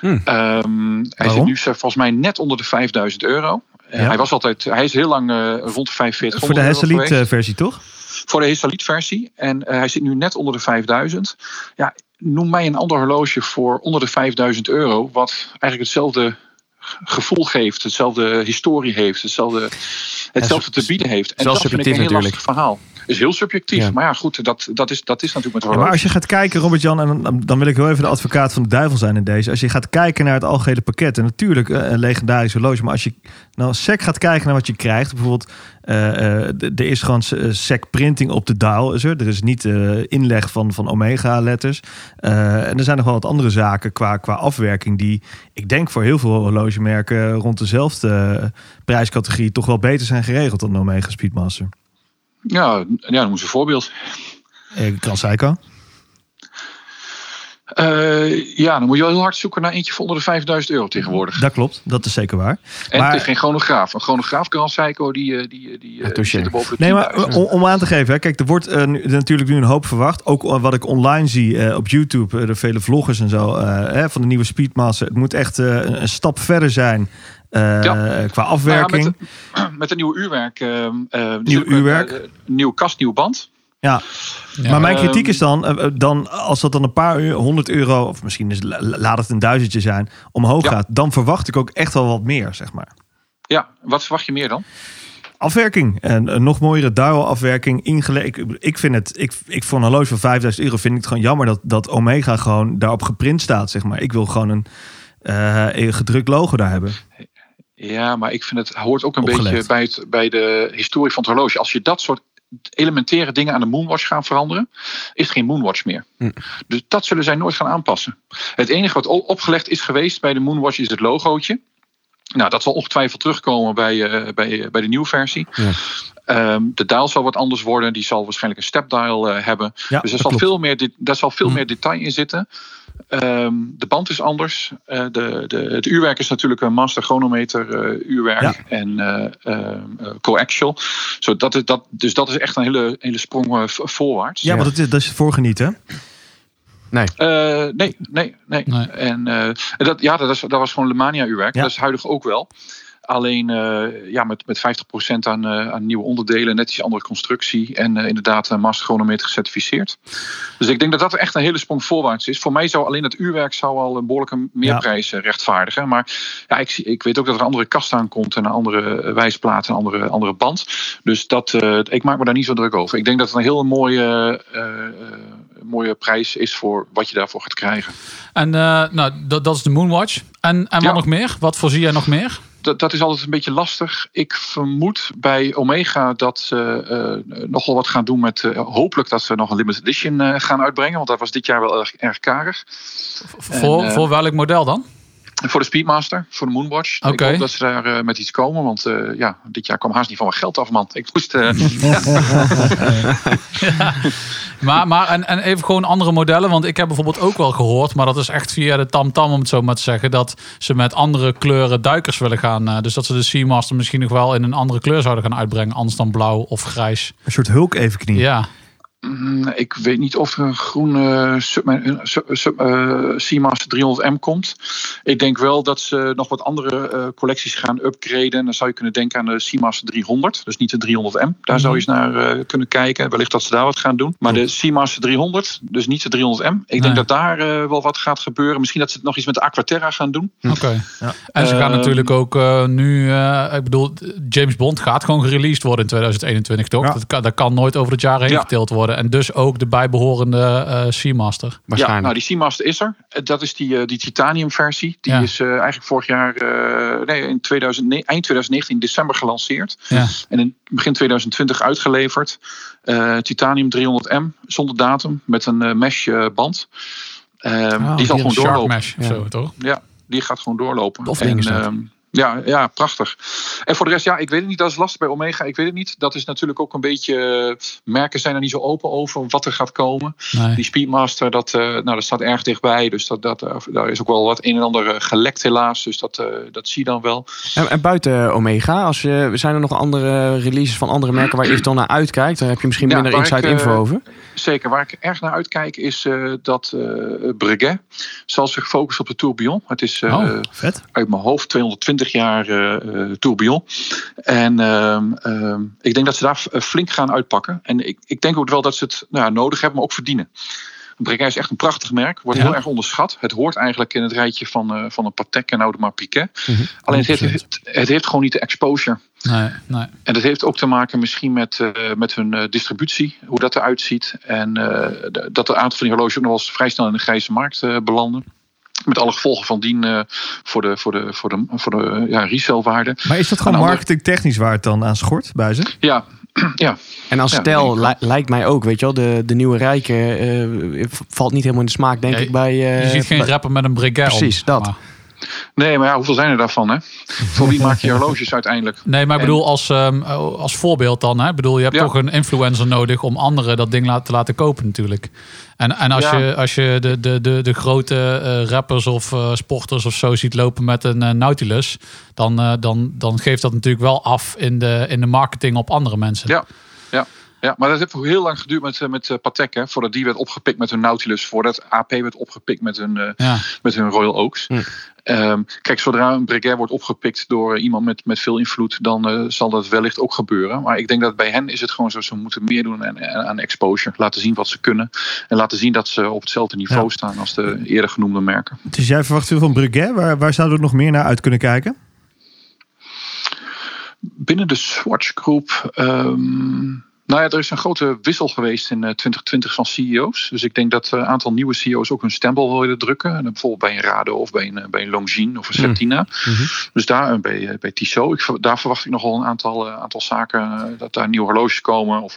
A: Hmm.
E: Ehm, hij zit nu eh, volgens mij net onder de 5000 euro. Eh. Hij, was altijd, hij is heel lang rond de 4500
B: Voor de eh, versie, toch?
E: Voor de Hisalit versie. En hij zit nu net onder de 5000. Ja, noem mij een ander horloge voor onder de 5000 euro. Wat eigenlijk hetzelfde gevoel geeft. Hetzelfde historie heeft. Hetzelfde, hetzelfde te bieden heeft. En dat vind ik een heel
A: natuurlijk.
E: lastig verhaal. Is heel subjectief.
A: Ja.
E: Maar ja, goed. Dat, dat, is, dat is natuurlijk met
B: Ja, maar als je gaat kijken, Robert-Jan, en dan, dan wil ik wel even de advocaat van de duivel zijn in deze. Als je gaat kijken naar het algehele pakket, en natuurlijk eh, een legendarisch horloge, maar als je nou sec gaat kijken naar wat je krijgt, bijvoorbeeld, d- er is gewoon sec printing op de dial, is er. Er is niet eh, inleg van, van omega-letters. En er zijn nog wel wat andere zaken qua, qua afwerking die, ik denk voor heel veel horlogemerken rond dezelfde prijscategorie toch wel beter zijn geregeld dan de Omega Speedmaster.
E: Ja, ja, noem eens een voorbeeld.
B: Kran Seiko.
E: Eh, ja, dan moet je wel heel hard zoeken naar eentje voor onder de 5000 euro tegenwoordig.
B: Dat klopt, dat is zeker waar.
E: En
B: maar-
E: het is geen chronograaf. Een chronograaf, Grand Seiko, die, eh, die, eh, die, eh,
A: Ja, touché.
E: die zit boven de
B: Nee, maar
E: 10.000.
B: om, om aan te geven, hè, kijk, er wordt nu, natuurlijk nu een hoop verwacht. Ook wat ik online zie eh, op YouTube, de vele vloggers en zo, eh, hè, van de nieuwe Speedmaster. Het moet echt eh, een, een stap verder zijn eh,
E: Ja.
B: qua afwerking.
E: Nou ja, met, met een nieuw uurwerk. eh, eh,
B: Nieuw uurwerk.
E: eh, nieuw kast, nieuw band.
B: ja.
D: Ja.
B: maar mijn kritiek
E: Ehm,
B: is dan, eh, eh, dan, als dat dan een paar euro, 100 euro, of misschien is, la- laat het een duizendje zijn, omhoog
E: Ja.
B: gaat, dan verwacht ik ook echt wel wat meer, zeg maar.
E: Ja, wat verwacht je meer dan?
B: Afwerking. En een nog mooiere dial-afwerking. Ingele- ik, ik vind het, ik, ik voor een horloge van 5000 euro vind ik het gewoon jammer dat, dat Omega gewoon daarop geprint staat, zeg maar. Ik wil gewoon een, eh, een gedrukt logo daar hebben.
E: Ja, maar ik vind het hoort ook een
B: Opgelegd.
E: beetje bij, het, bij de historie van het horloge. Als je dat soort elementaire dingen aan de Moonwatch gaan veranderen, is geen Moonwatch meer.
A: Hm.
E: Dus dat zullen zij nooit gaan aanpassen. Het enige wat opgelegd is geweest bij de Moonwatch is het logootje. Nou, dat zal ongetwijfeld terugkomen bij, eh, bij, bij de nieuwe versie.
A: Ja.
E: Ehm, de dial zal wat anders worden. Die zal waarschijnlijk een stepdial eh hebben.
B: Ja,
E: Dus er
B: dat
E: zal
B: klopt.
E: veel meer, dit- daar zal veel
A: Hm.
E: meer detail in zitten. Ehm, de band is anders. Eh, de, de, het uurwerk is natuurlijk een master chronometer eh, uurwerk
B: Ja.
E: en eh, ehm, eh, coaxial. Zo, dat is, dat, dus dat is echt een hele, hele sprong voorwaarts.
B: Ja, want het is, dat is voorgenieten.
A: Nee.
E: Eh, nee, nee, nee.
D: Nee.
E: En eh, dat, ja, dat, is, dat was gewoon Lemania uurwerk.
B: Ja.
E: Dat is huidig ook wel. Alleen eh, ja, met, met 50% aan, eh, aan nieuwe onderdelen, net iets andere constructie. En eh, inderdaad een master chronometer gecertificeerd. Dus ik denk dat dat echt een hele sprong voorwaarts is. Voor mij zou alleen het uurwerk zou al een behoorlijke meerprijs rechtvaardigen. Maar ja, ik, zie, ik weet ook dat er een andere kast aankomt en een andere wijsplaat, een andere, andere band. Dus dat, ik maak me daar niet zo druk over. Ik denk dat het een heel mooie, mooie prijs is voor wat je daarvoor gaat krijgen.
D: En nou, dat, dat is de Moonwatch. En, en wat
E: Ja.
D: nog meer? Wat voorzie jij nog meer?
E: Dat, dat is altijd een beetje lastig. Ik vermoed bij Omega dat ze eh, nogal wat gaan doen met. eh, hopelijk dat ze nog een limited edition eh, gaan uitbrengen. Want dat was dit jaar wel erg, erg karig.
D: Voor, voor welk model dan?
E: Voor de Speedmaster, voor de Moonwatch.
D: Oké.
E: Ik hoop dat ze daar eh, met iets komen. Want eh, ja, dit jaar kwam haast niet van mijn geld af, man. Ik moest. eh,
D: Maar, maar en, en even gewoon andere modellen. Want ik heb bijvoorbeeld ook wel gehoord, maar dat is echt via de tamtam om het zo maar te zeggen, dat ze met andere kleuren duikers willen gaan. eh, dus dat ze de Seamaster misschien nog wel in een andere kleur zouden gaan uitbrengen, anders dan blauw of grijs.
B: Een soort hulk evenknie.
D: Ja,
E: Ik weet niet of er een groene sub- eh, Seamaster 300M komt. Ik denk wel dat ze nog wat andere eh, collecties gaan upgraden. Dan zou je kunnen denken aan de Seamaster 300. Dus niet de 300M. Daar zou je eens naar eh, kunnen kijken. Wellicht dat ze daar wat gaan doen. Maar de Seamaster 300, dus niet de 300M. Ik
D: Nee.
E: denk dat daar eh, wel wat gaat gebeuren. Misschien dat ze nog iets met de Aquaterra gaan doen.
D: oké.
B: Ja.
D: En ze gaan
E: Ehm,
D: natuurlijk ook eh, nu, eh, ik bedoel, James Bond gaat gewoon gereleased worden in 2021, toch?
B: Ja.
D: Dat, kan, dat kan nooit over het jaar heen
E: Ja.
D: getild worden. En dus ook de bijbehorende eh Seamaster.
E: Ja, nou die Seamaster is er. Eh, Dat is die, eh, die titanium versie. Die
D: Ja.
E: is eh, eigenlijk vorig jaar, eh, nee, in 2009, eind 2019, december gelanceerd.
D: Ja.
E: En in begin 2020 uitgeleverd. Eh, titanium 300M, zonder datum, met een eh, mesh eh, band. Ehm,
D: Ah,
E: die zal gewoon
D: Shark
E: doorlopen.
D: Mesh of
A: Ja.
D: zo, toch?
E: Ja, die gaat gewoon doorlopen.
A: Is dat.
E: ehm, Ja, ja, prachtig. En voor de rest, ja, ik weet het niet. Dat is lastig bij Omega. Ik weet het niet. Dat is natuurlijk ook een beetje. eh, merken zijn er niet zo open over wat er gaat komen.
D: Nee.
E: Die Speedmaster, dat, eh, nou, dat staat erg dichtbij. Dus dat, dat, eh, daar is ook wel wat een en ander gelekt, helaas. Dus dat, dat zie je dan wel.
A: En, en buiten Omega, als je, zijn er nog andere releases van andere merken waar je dan naar uitkijkt? Daar heb je misschien
E: Ja,
A: minder inside info over.
E: Zeker. Waar ik erg naar uitkijk, is dat eh Breguet zal zich focussen op de Tourbillon. Het is
D: Oh.
B: Vet.
E: uit mijn hoofd 220 jaar eh eh, Tourbillon. En ehm, ehm, ik denk dat ze daar f- flink gaan uitpakken. En ik, ik denk ook wel dat ze het nou, ja, nodig hebben, maar ook verdienen. Breguet is echt een prachtig merk. Wordt
D: Ja.
E: heel erg onderschat. Het hoort eigenlijk in het rijtje van, eh, van een Patek en Audemars Piguet.
A: Mhm.
E: Alleen het heeft, het, het heeft gewoon niet de exposure.
D: Nee, nee.
E: En dat heeft ook te maken misschien met, eh, met hun eh, distributie, hoe dat eruit ziet. En eh, dat een aantal van die horloges ook nog wel eens vrij snel in de grijze markt eh, belanden. Met alle gevolgen van dien eh, voor de, voor de, voor de, voor de ja, resellwaarde.
B: Maar is dat gewoon marketingtechnisch waar het dan aan schort, Buizen?
E: Ja, ja,
A: En als
E: Ja,
A: li- lijkt mij ook, weet je wel, de, de nieuwe rijken eh, valt niet helemaal in de smaak, denk
D: Ja,
A: ik, bij... eh,
D: Je ziet geen
A: bij-
D: rapper met een om,
A: Precies, dat.
D: maar-
E: nee, maar ja, hoeveel zijn er daarvan? Hè? voor wie maak je horloges uiteindelijk?
D: Nee, maar ik bedoel als, ehm, als voorbeeld dan. Hè? Ik bedoel, je hebt
E: Ja.
D: toch een influencer nodig om anderen dat ding te laten kopen natuurlijk. En, en als,
E: Ja.
D: je, als je de, de, de, de grote eh, rappers of eh, sporters of zo ziet lopen met een eh, Nautilus, dan, eh, dan, dan geeft dat natuurlijk wel af in de, in de marketing op andere mensen.
E: Ja. Ja, maar dat heeft heel lang geduurd met, eh, met eh, Patek. Hè, voordat die werd opgepikt met hun Nautilus. Voordat AP werd opgepikt met hun, eh,
D: Ja.
E: met hun Royal Oaks.
A: Hm.
E: Ehm, kijk, zodra een Breguet wordt opgepikt door iemand met, met veel invloed, dan zal dat wellicht ook gebeuren. Maar ik denk dat bij hen is het gewoon zo, ze moeten meer doen aan, aan exposure. Laten zien wat ze kunnen. En laten zien dat ze op hetzelfde niveau
B: Ja.
E: staan als de eerder genoemde merken.
B: Dus jij verwacht veel van Breguet. Waar, waar zouden we nog meer naar uit kunnen kijken?
E: Binnen de Swatch Groep. ehm, nou ja, er is een grote wissel geweest in eh, 2020 van CEO's. Dus ik denk dat een aantal nieuwe CEO's ook hun stempel willen drukken. En bijvoorbeeld bij een Rado of bij een, eh, bij een Longines of een Septina. Dus daar eh, bij, eh, bij Tissot. Ik, daar verwacht ik nogal een aantal, eh, aantal zaken. eh, dat daar nieuwe horloges komen. Of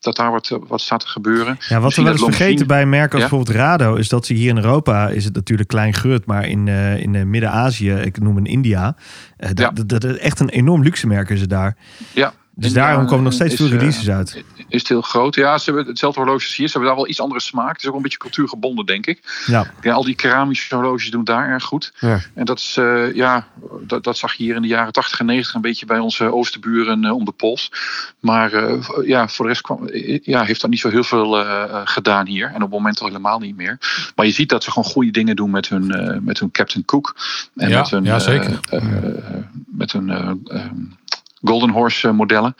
E: dat daar wat, eh, wat staat te gebeuren.
B: Ja, wat we wel eens vergeten bij merken als
E: Ja?
B: bijvoorbeeld Rado, is dat ze hier in Europa is het natuurlijk klein grut, maar in, eh, in eh, Midden-Azië, ik noem een India, eh, dat,
E: Ja.
B: dat, dat echt een enorm luxe merk is het daar.
E: Ja.
B: Dus daarom komen er nog steeds
E: is,
B: veel
E: eh,
B: releases uit.
E: Is het heel groot? Ja, ze hebben hetzelfde horloges hier. Ze hebben daar wel iets andere smaak. Het is ook een beetje cultuurgebonden, denk ik.
B: Ja.
E: Ja, al die keramische horloges doen daar erg goed.
A: Ja.
E: En dat is, eh, ja, dat, dat zag je hier in de jaren 80 en 90 een beetje bij onze oosterburen eh, om de pols. Maar eh, ja, voor de rest kwam, eh, ja, heeft dat niet zo heel veel eh, eh, gedaan hier. En op het moment al helemaal niet meer. Maar je ziet dat ze gewoon goede dingen doen met hun, eh, met hun Captain Cook. En
D: Ja,
E: met hun,
D: ja,
E: eh,
D: zeker.
E: eh, met hun eh, ehm, Golden Horse eh, modellen.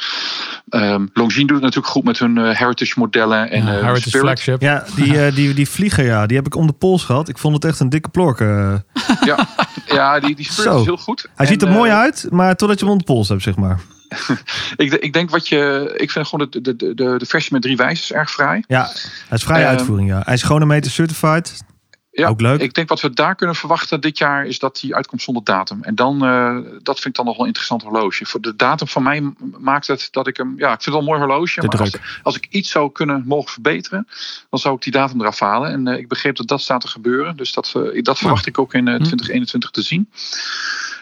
E: Ehm Longines doet het natuurlijk goed met hun eh, Heritage modellen. En
D: Ja,
E: eh,
D: Heritage
E: Spirit.
D: Flagship.
B: Ja, die, die, die vlieger, ja, die heb ik om de pols gehad. Ik vond het echt een dikke plork.
E: Ja, ja die, die Spirit
B: Zo.
E: is heel goed.
B: Hij ziet er mooi uit, maar totdat je hem om de pols hebt, zeg maar.
E: Ik, ik denk wat je. Ik vind gewoon de, de, de, de, de versie met drie wijzers erg fraai.
B: Ja, hij is vrije
E: Ehm,
B: uitvoering, ja. Hij is chronometer certified.
E: Ja,
B: Ook leuk.
E: Ik denk wat we daar kunnen verwachten dit jaar is dat die uitkomt zonder datum. En dan, eh, dat vind ik dan nog wel een interessant horloge. Voor de datum van mij maakt het dat ik hem. Ja, ik vind het wel een mooi horloge.
A: De
E: maar als, ik iets zou kunnen mogen verbeteren, dan zou ik die datum eraf halen. En eh, ik begreep dat dat staat te gebeuren. Dus dat, eh, dat verwacht ik ook in eh, 2021 te zien.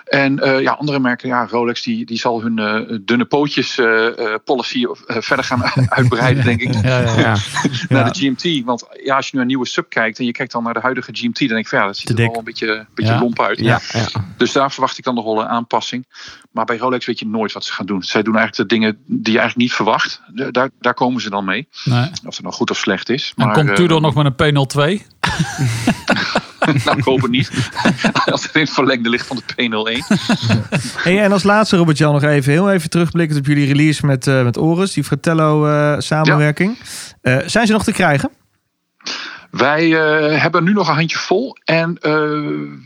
E: En eh, ja, andere merken, ja, Rolex, die, die zal hun eh, dunne pootjes eh, policy verder gaan uitbreiden, denk ik.
D: Ja, ja, ja.
E: Naar de GMT. Want ja, als je nu een nieuwe sub kijkt en je kijkt dan naar de huidige GMT, dan denk ik ja, dat ziet er wel een beetje, een beetje lomp uit.
A: Ja, ja.
E: Dus daar verwacht ik dan nog wel een aanpassing. Maar bij Rolex weet je nooit wat ze gaan doen. Zij doen eigenlijk de dingen die je eigenlijk niet verwacht. Daar, daar komen ze dan mee.
D: Nee.
E: Of het nou goed of slecht is.
D: En
E: Maar,
D: komt
E: eh,
D: Tudor nog met een P02?
E: nou, ik hoop het niet. Als het in het verlengde ligt van de P01.
B: Hey, en als laatste, Robert-Jan, nog even heel even terugblikkend op jullie release met, eh met Oris, die Fratello eh, samenwerking. Eh, zijn ze nog te krijgen?
E: Wij eh, hebben nu nog een handje vol. En eh,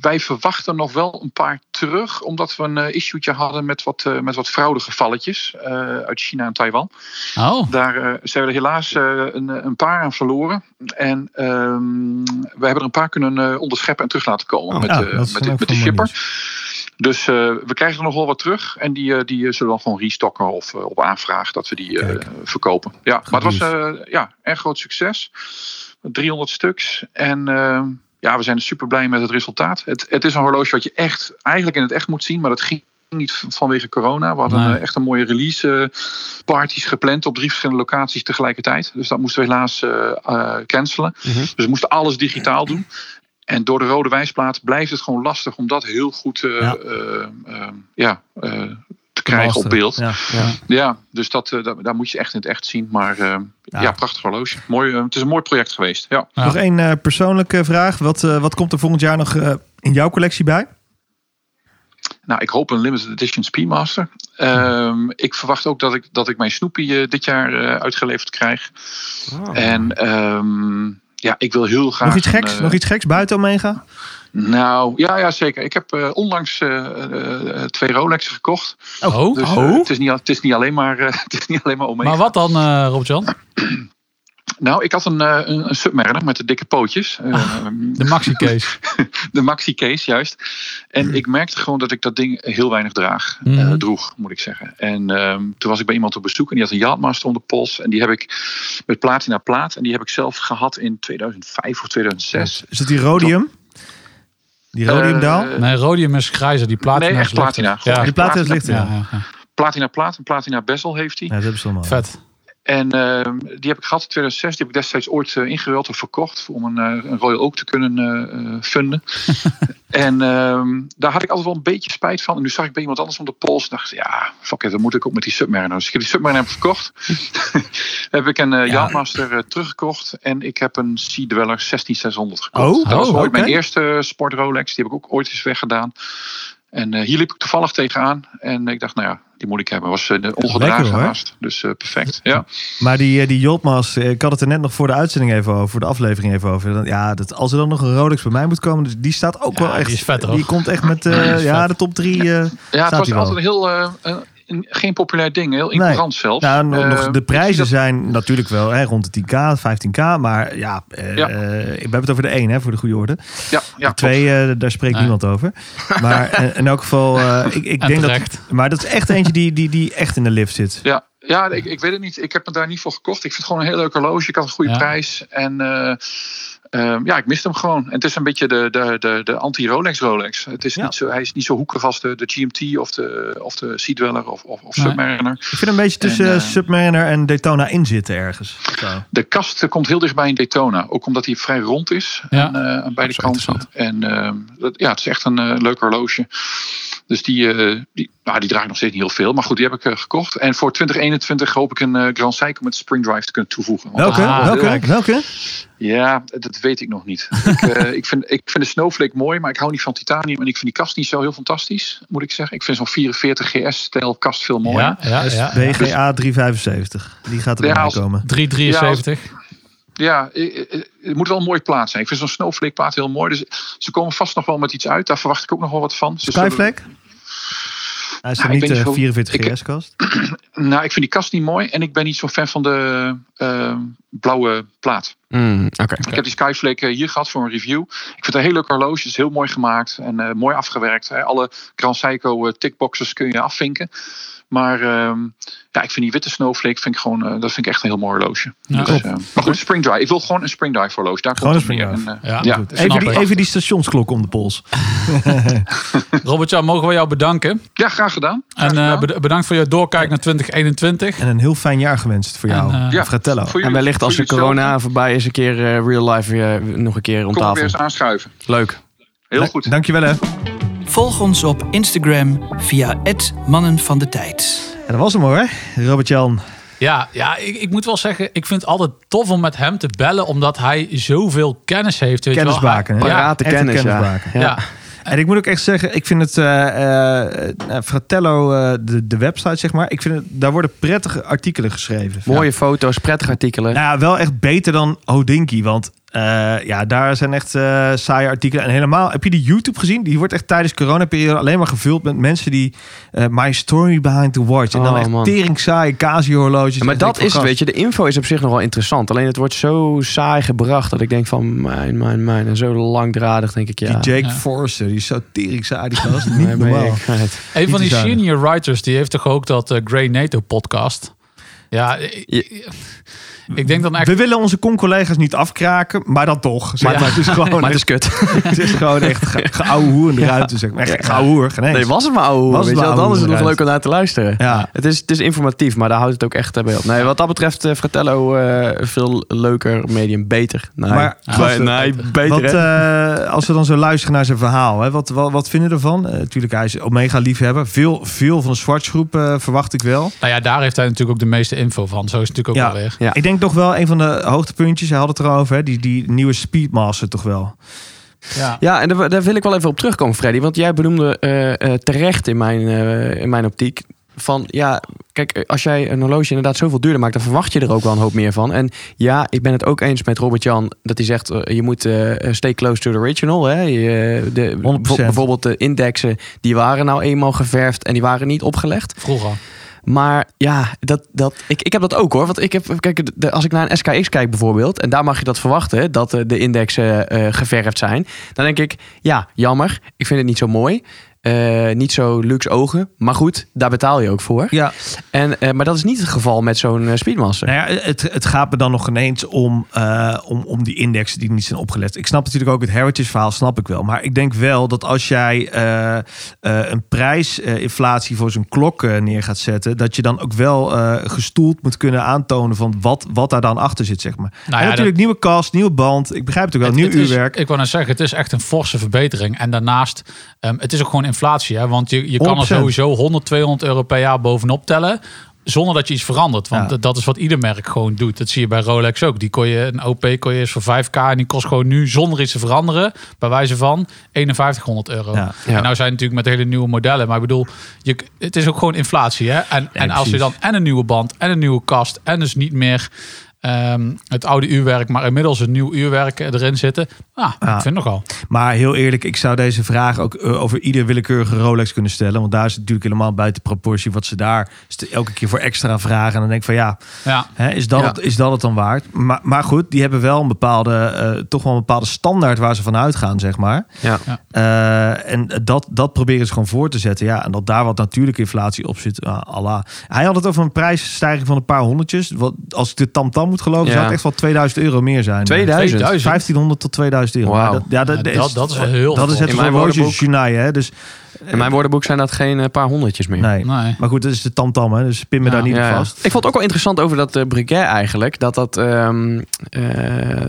E: wij verwachten nog wel een paar terug. Omdat we een uh, issue'tje hadden met wat, uh, met wat fraudegevalletjes uh, uit China en Taiwan.
D: Oh.
E: Daar uh, zijn we er helaas uh, een, een, paar aan verloren. En um, we hebben er een paar kunnen onderscheppen en terug laten komen
B: oh,
E: met,
B: ja,
E: met, de, met de shipper. Dus uh, we krijgen er nog wel wat terug. En die, uh, die zullen dan gewoon restocken of uh, op aanvraag dat we die verkopen. Ja, maar het was ja, erg groot succes. 300 stuks. En ja, we zijn super blij met het resultaat. Het, het is een horloge wat je echt eigenlijk in het echt moet zien, maar dat ging niet vanwege corona. We hadden
D: Nee.
E: echt een mooie release eh, parties gepland op drie verschillende locaties tegelijkertijd. Dus dat moesten we helaas eh, eh, cancelen.
A: Mhm.
E: Dus we moesten alles digitaal doen. En door de rode wijsplaat blijft het gewoon lastig om dat heel goed
B: Ja.
E: eh, eh, ja, te krijgen op beeld.
B: Ja.
E: Ja, dus dat, eh, daar, daar moet je echt in het echt zien. Maar eh,
B: Ja.
E: ja. prachtig horloge. Mooi, eh, het is een mooi project geweest. Ja.
D: Ja.
B: Nog één eh, persoonlijke vraag. Wat, eh, wat komt er volgend jaar nog in jouw collectie bij?
E: Nou, ik hoop een limited edition Speedmaster. Ehm, ik verwacht ook dat ik, dat ik mijn Snoopy eh, dit jaar eh, uitgeleverd krijg.
A: Oh.
E: En ehm, ja, ik wil heel graag...
B: Nog iets
E: een,
B: geks? Nog iets geks buiten Omega?
E: Nou, ja, ja zeker. Ik heb eh, onlangs eh, eh, twee Rolexen gekocht.
D: Oh,
E: Dus eh, het, is niet, het is niet alleen maar, eh, het is niet alleen maar Omega.
D: maar wat dan, eh Robert-Jan?
E: Nou, ik had een, eh, een, een Submariner met de dikke pootjes. Eh,
D: De maxi-case.
E: de maxi case juist. En ik merkte gewoon dat ik dat ding heel weinig draag, eh, droeg, moet ik zeggen. En ehm, toen was ik bij iemand op bezoek en die had een Yachtmaster om de pols. En die heb ik met platina plaat. En die heb ik zelf gehad in 2005 of 2006.
B: Is het die rhodium? Die rhodiumdaal?
E: Eh,
D: Nee, rhodium is grijzer. Die platina
E: Nee,
D: is
E: echt platina.
D: lichter. Ja,
B: die platina is lichter.
D: ja,
B: Ja,
D: ja, ja.
E: platina plaat en platina bezel heeft hij.
B: dat hebben ze allemaal.
D: Vet.
E: En ehm, die heb ik gehad in 2006. Die heb ik destijds ooit eh, ingeruild of verkocht. Om een, eh, een Royal Oak te kunnen eh, funden. en ehm, daar had ik altijd wel een beetje spijt van. En nu zag ik bij iemand anders om de pols. En dacht ja, fuck it, dan moet ik ook met die Submariner. Dus ik heb die Submariner verkocht. heb ik een eh Yachtmaster teruggekocht. En ik heb een Sea Dweller 16600 gekocht.
B: Oh,
E: dat was
B: oh,
E: ooit mijn eerste sport Rolex. Die heb ik ook ooit eens weggedaan. En eh, hier liep ik toevallig tegenaan. En ik dacht, nou ja, die moet ik hebben. Was uh, ongedragen haast. Dus eh, perfect. Ja.
B: Maar die, eh, die Yachtmaster, ik had het er net nog voor de uitzending even over, voor de aflevering even over. Ja, dat, als er dan nog een Rolex bij mij moet komen, dus die staat ook
D: Ja,
B: wel echt.
D: die is vet, hoor.
B: Die komt echt met, eh, ja, de top drie. eh,
E: Ja, het
B: Staat
E: was altijd een heel, eh, geen populair ding. Heel ignorant zelfs.
B: nou, nog,
E: Eh,
B: nog- de prijzen
E: dat-
B: zijn natuurlijk wel hè, rond de 10k, 15k. Maar ja, eh,
E: Ja.
B: eh, we hebben het over de 1, hè, voor de goede orde.
E: Ja, ja,
B: de 2, eh, daar spreekt
D: Nee.
B: niemand over. Maar in elk geval, eh, ik, ik
D: En
B: denk dat. Maar dat is echt eentje die, die, die echt in de lift zit.
E: Ja, ja ik, ik weet het niet. Ik heb me daar niet voor gekocht. Ik vind het gewoon een heel leuk horloge. Ik had een goede
D: Ja.
E: prijs. En eh, ehm, ja, ik miste hem gewoon. En het is een beetje de, de, de, de anti-Rolex Rolex. Het is
B: Ja.
E: niet zo, hij is niet zo hoekig als de, de GMT of de, of de Sea Dweller of, of, of
D: Nee.
E: Submariner.
B: Ik vind een beetje tussen
E: En,
B: eh,
E: eh,
B: Submariner en Daytona in zitten ergens. Zo.
E: De kast eh, komt heel dichtbij in Daytona. Ook omdat hij vrij rond is
D: Ja.
E: aan, aan beide kanten. En ehm, dat, ja, het is echt een leuk horloge. Dus die, eh, die, nou, die draait nog steeds niet heel veel. Maar goed, die heb ik eh, gekocht. En voor 2021 hoop ik een eh, Grand Seiko met Spring Drive te kunnen toevoegen.
B: Welke? welke? welke?
E: Ja, dat weet ik nog niet. ik, eh, ik, vind, ik vind de Snowflake mooi, maar ik hou niet van titanium. En ik vind die kast niet zo heel fantastisch, moet ik zeggen. Ik vind zo'n 44 GS-stijl kast veel mooier.
D: Ja, ja, ja.
B: BGA 375. Die gaat er
E: Ja, als-
B: komen.
D: 373.
E: Ja, het moet wel een mooie plaat zijn. Ik vind zo'n Snowflake plaat heel mooi. Dus ze komen vast nog wel met iets uit. Daar verwacht ik ook nog wel wat van. Ze zullen-
B: Skyflake? Hij is niet de
E: niet zo-
B: 44
E: ik-
B: GS kast?
E: Nou, ik vind die kast niet mooi. En ik ben niet zo'n fan van de eh, blauwe plaat.
A: Mm, Oké.
E: Ik heb die Skyflake eh, hier gehad voor een review. Ik vind het een heel leuk horloge. Het is heel mooi gemaakt en eh, mooi afgewerkt. Hè. Alle Grand Seiko eh, tickboxes kun je afvinken. Maar ehm, ja, ik vind die witte Snowflake vind ik gewoon, eh, dat vind ik echt een heel mooi horloge.
D: Ja.
E: Dus, eh, maar goed, Spring Drive. Ik wil gewoon een Spring Drive horloge. Daar
B: Gewoon
E: komt
B: een.
E: En, eh,
D: Ja,
E: ja,
D: goed.
B: Even die, even die stationsklok om de pols.
D: Robert-Jan, mogen we jou bedanken.
E: ja, graag gedaan. Graag
D: En eh,
E: gedaan.
D: bedankt voor je doorkijk naar 2021.
B: En een heel fijn jaar gewenst voor jou.
D: En,
E: Ja.
B: Fratello.
E: Voor
A: En wellicht als de
E: voor
A: corona voorbij is, een keer eh, real life weer nog een keer om
E: Kom er weer
A: tafel.
E: eens aanschuiven.
A: Leuk.
E: Heel goed.
B: Dankjewel hè.
C: Volg ons op Instagram via het Mannen van de Tijd.
B: En dat was hem hoor. Robert-Jan.
D: Ja, ja ik, ik moet wel zeggen, ik vind het altijd tof om met hem te bellen, omdat hij zoveel kennis heeft. Weet je wel.
B: Kennisbaken. hè?
D: Ja,
A: kennis, ja.
B: kennisbaken.
D: ja.
A: Ja.
B: En ik moet ook echt zeggen, ik vind het eh, eh, eh, Fratello, eh, de, de website zeg maar. Ik vind het, daar worden prettige artikelen geschreven.
A: Mooie foto's, prettige artikelen.
B: Nou ja, wel echt beter dan Hodinky. Want eh, ja, daar zijn echt eh, saaie artikelen. En helemaal, heb je die YouTube gezien? Die wordt echt tijdens coronaperiode alleen maar gevuld met mensen die... eh, my story behind the watch. En dan
A: Oh,
B: echt
A: man.
B: tering saaie Casio-horloges.
A: Ja, maar dat is weet je. De info is op zich nog wel interessant. Alleen het wordt zo saai gebracht dat ik denk van mijn, mijn, mijn. En zo langdradig denk ik, ja.
B: Die Jake
D: Ja.
B: Forster, die is zo tering saai, die gast. Niet
A: Nee,
B: normaal.
D: Een van die
B: zuinig.
D: senior writers, die heeft toch ook dat Grey NATO podcast. Ja, ik, ik denk dan echt...
B: We willen onze con-collega's niet afkraken, maar dan toch. Zeg
A: Maar-
B: maar, het is gewoon,
A: Maar het is kut.
B: het is gewoon echt ge- geouwe hoer in de ruimte. Zeg maar. Echt geouwe hoer, geen.
A: Nee, was het maar ouwe.
B: Was het
A: Weet je, wel, dan is het nog leuk om naar te luisteren.
B: Ja.
A: Het, is, het is informatief, maar daar houdt het ook echt bij op. Nee, wat dat betreft, eh, Fratello eh, veel leuker, medium beter. Nee,
B: Maar,
A: nee, beter.
B: Wat, eh, als we dan zo luisteren naar zijn verhaal, hè, wat, wat, wat vinden we ervan? Natuurlijk, hij is Omega-liefhebber. Veel, veel van de Schwarzgroep eh, verwacht ik wel.
D: Nou ja, daar heeft hij natuurlijk ook de meeste info van. Zo is het natuurlijk ook
B: Ja.
D: alweer.
A: Ja.
B: Ik denk toch wel een van de hoogtepuntjes, hij had het erover, hè, die, die nieuwe Speedmaster toch wel.
D: Ja.
A: Ja, en daar, daar wil ik wel even op terugkomen, Freddy. Want jij benoemde eh, eh, terecht in mijn, eh, in mijn optiek. Van ja, kijk, als jij een horloge inderdaad zoveel duurder maakt, dan verwacht je er ook wel een hoop meer van. En ja, ik ben het ook eens met Robert Jan dat hij zegt: je moet stay close to the original. Hè? Je, de,
B: 100%.
A: bijvo- bijvoorbeeld de indexen, die waren nou eenmaal geverfd en die waren niet opgelegd.
D: Vroeger.
A: Maar ja, dat, dat, ik, ik heb dat ook hoor. Want ik heb, kijk, de- als ik naar een SKX kijk bijvoorbeeld, en daar mag je dat verwachten, dat eh, de indexen eh, geverfd zijn. Dan denk ik, ja, jammer. Ik vind het niet zo mooi. Eh, niet zo luxe ogen. Maar goed, daar betaal je ook voor.
B: Ja,
A: En, eh, maar dat is niet het geval met zo'n eh, Speedmaster.
B: Nou ja, het, het gaat me dan nog ineens om, eh, om, om die indexen die niet zijn opgelet. Ik snap natuurlijk ook het heritage verhaal, snap ik wel. Maar ik denk wel dat als jij eh, eh, een prijsinflatie voor zo'n klok eh, neer gaat zetten, dat je dan ook wel eh, gestoeld moet kunnen aantonen van wat, wat daar dan achter zit, zeg maar.
D: Nou
B: en
D: ja,
B: natuurlijk nieuwe kast, nieuwe band. Ik begrijp het ook wel,
D: Het-
B: nieuw
D: het is-
B: uurwerk.
D: ik wou net zeggen, het is echt een forse verbetering. En daarnaast, ehm, het is ook gewoon inflatie. Hè? Want je, je kan er
B: 100%.
D: sowieso 100, 200 euro per jaar bovenop tellen. Zonder dat je iets verandert. Want
B: Ja.
D: dat is wat ieder merk gewoon doet. Dat zie je bij Rolex ook. Die kon je, een OP kon je eens voor 5k. En die kost gewoon nu zonder iets te veranderen. Bij wijze van 5100 euro.
B: Ja.
A: Ja.
D: En nou zijn natuurlijk met hele nieuwe modellen. Maar ik bedoel, je, het is ook gewoon inflatie. Hè? En, en als je dan en een nieuwe band en een nieuwe kast. En dus niet meer ehm, het oude uurwerk. Maar inmiddels een nieuw uurwerk erin zitten. Ah,
B: Ja.
D: ik vind nogal.
B: Maar heel eerlijk, ik zou deze vraag ook eh, over ieder willekeurige Rolex kunnen stellen. Want daar is het natuurlijk helemaal buiten proportie wat ze daar elke keer voor extra vragen. En dan denk ik van ja,
D: Ja.
B: Hè, is, dat
A: Ja.
B: het, is dat het dan waard? Maar, maar goed, die hebben wel een bepaalde, eh, toch wel een bepaalde standaard waar ze van uitgaan, zeg maar.
A: Ja.
B: Eh, en dat, dat proberen ze gewoon voor te zetten. Ja, en dat daar wat natuurlijke inflatie op zit. ah, Allah. Hij had het over een prijsstijging van een paar honderdjes. Wat, als ik de tamtam moet geloven,
A: Ja.
B: zou het echt wel 2000 euro meer zijn.
A: 2000?
B: 1500 tot 2000 euro. Dat, ja, dat,
D: Ja,
B: dat
D: dat-
B: is,
D: dat is wel heel
B: Dat is het horloge hè? Dus,
A: In mijn woordenboek zijn dat geen eh, paar honderdjes meer.
B: nee.
D: Nee.
B: Maar goed, dat is de tamtam, hè? Dus pin me
D: Ja.
B: daar niet
A: Ja,
B: vast.
A: Ik vond het ook wel interessant over dat uh, Breguet eigenlijk. Dat dat, ehm, eh,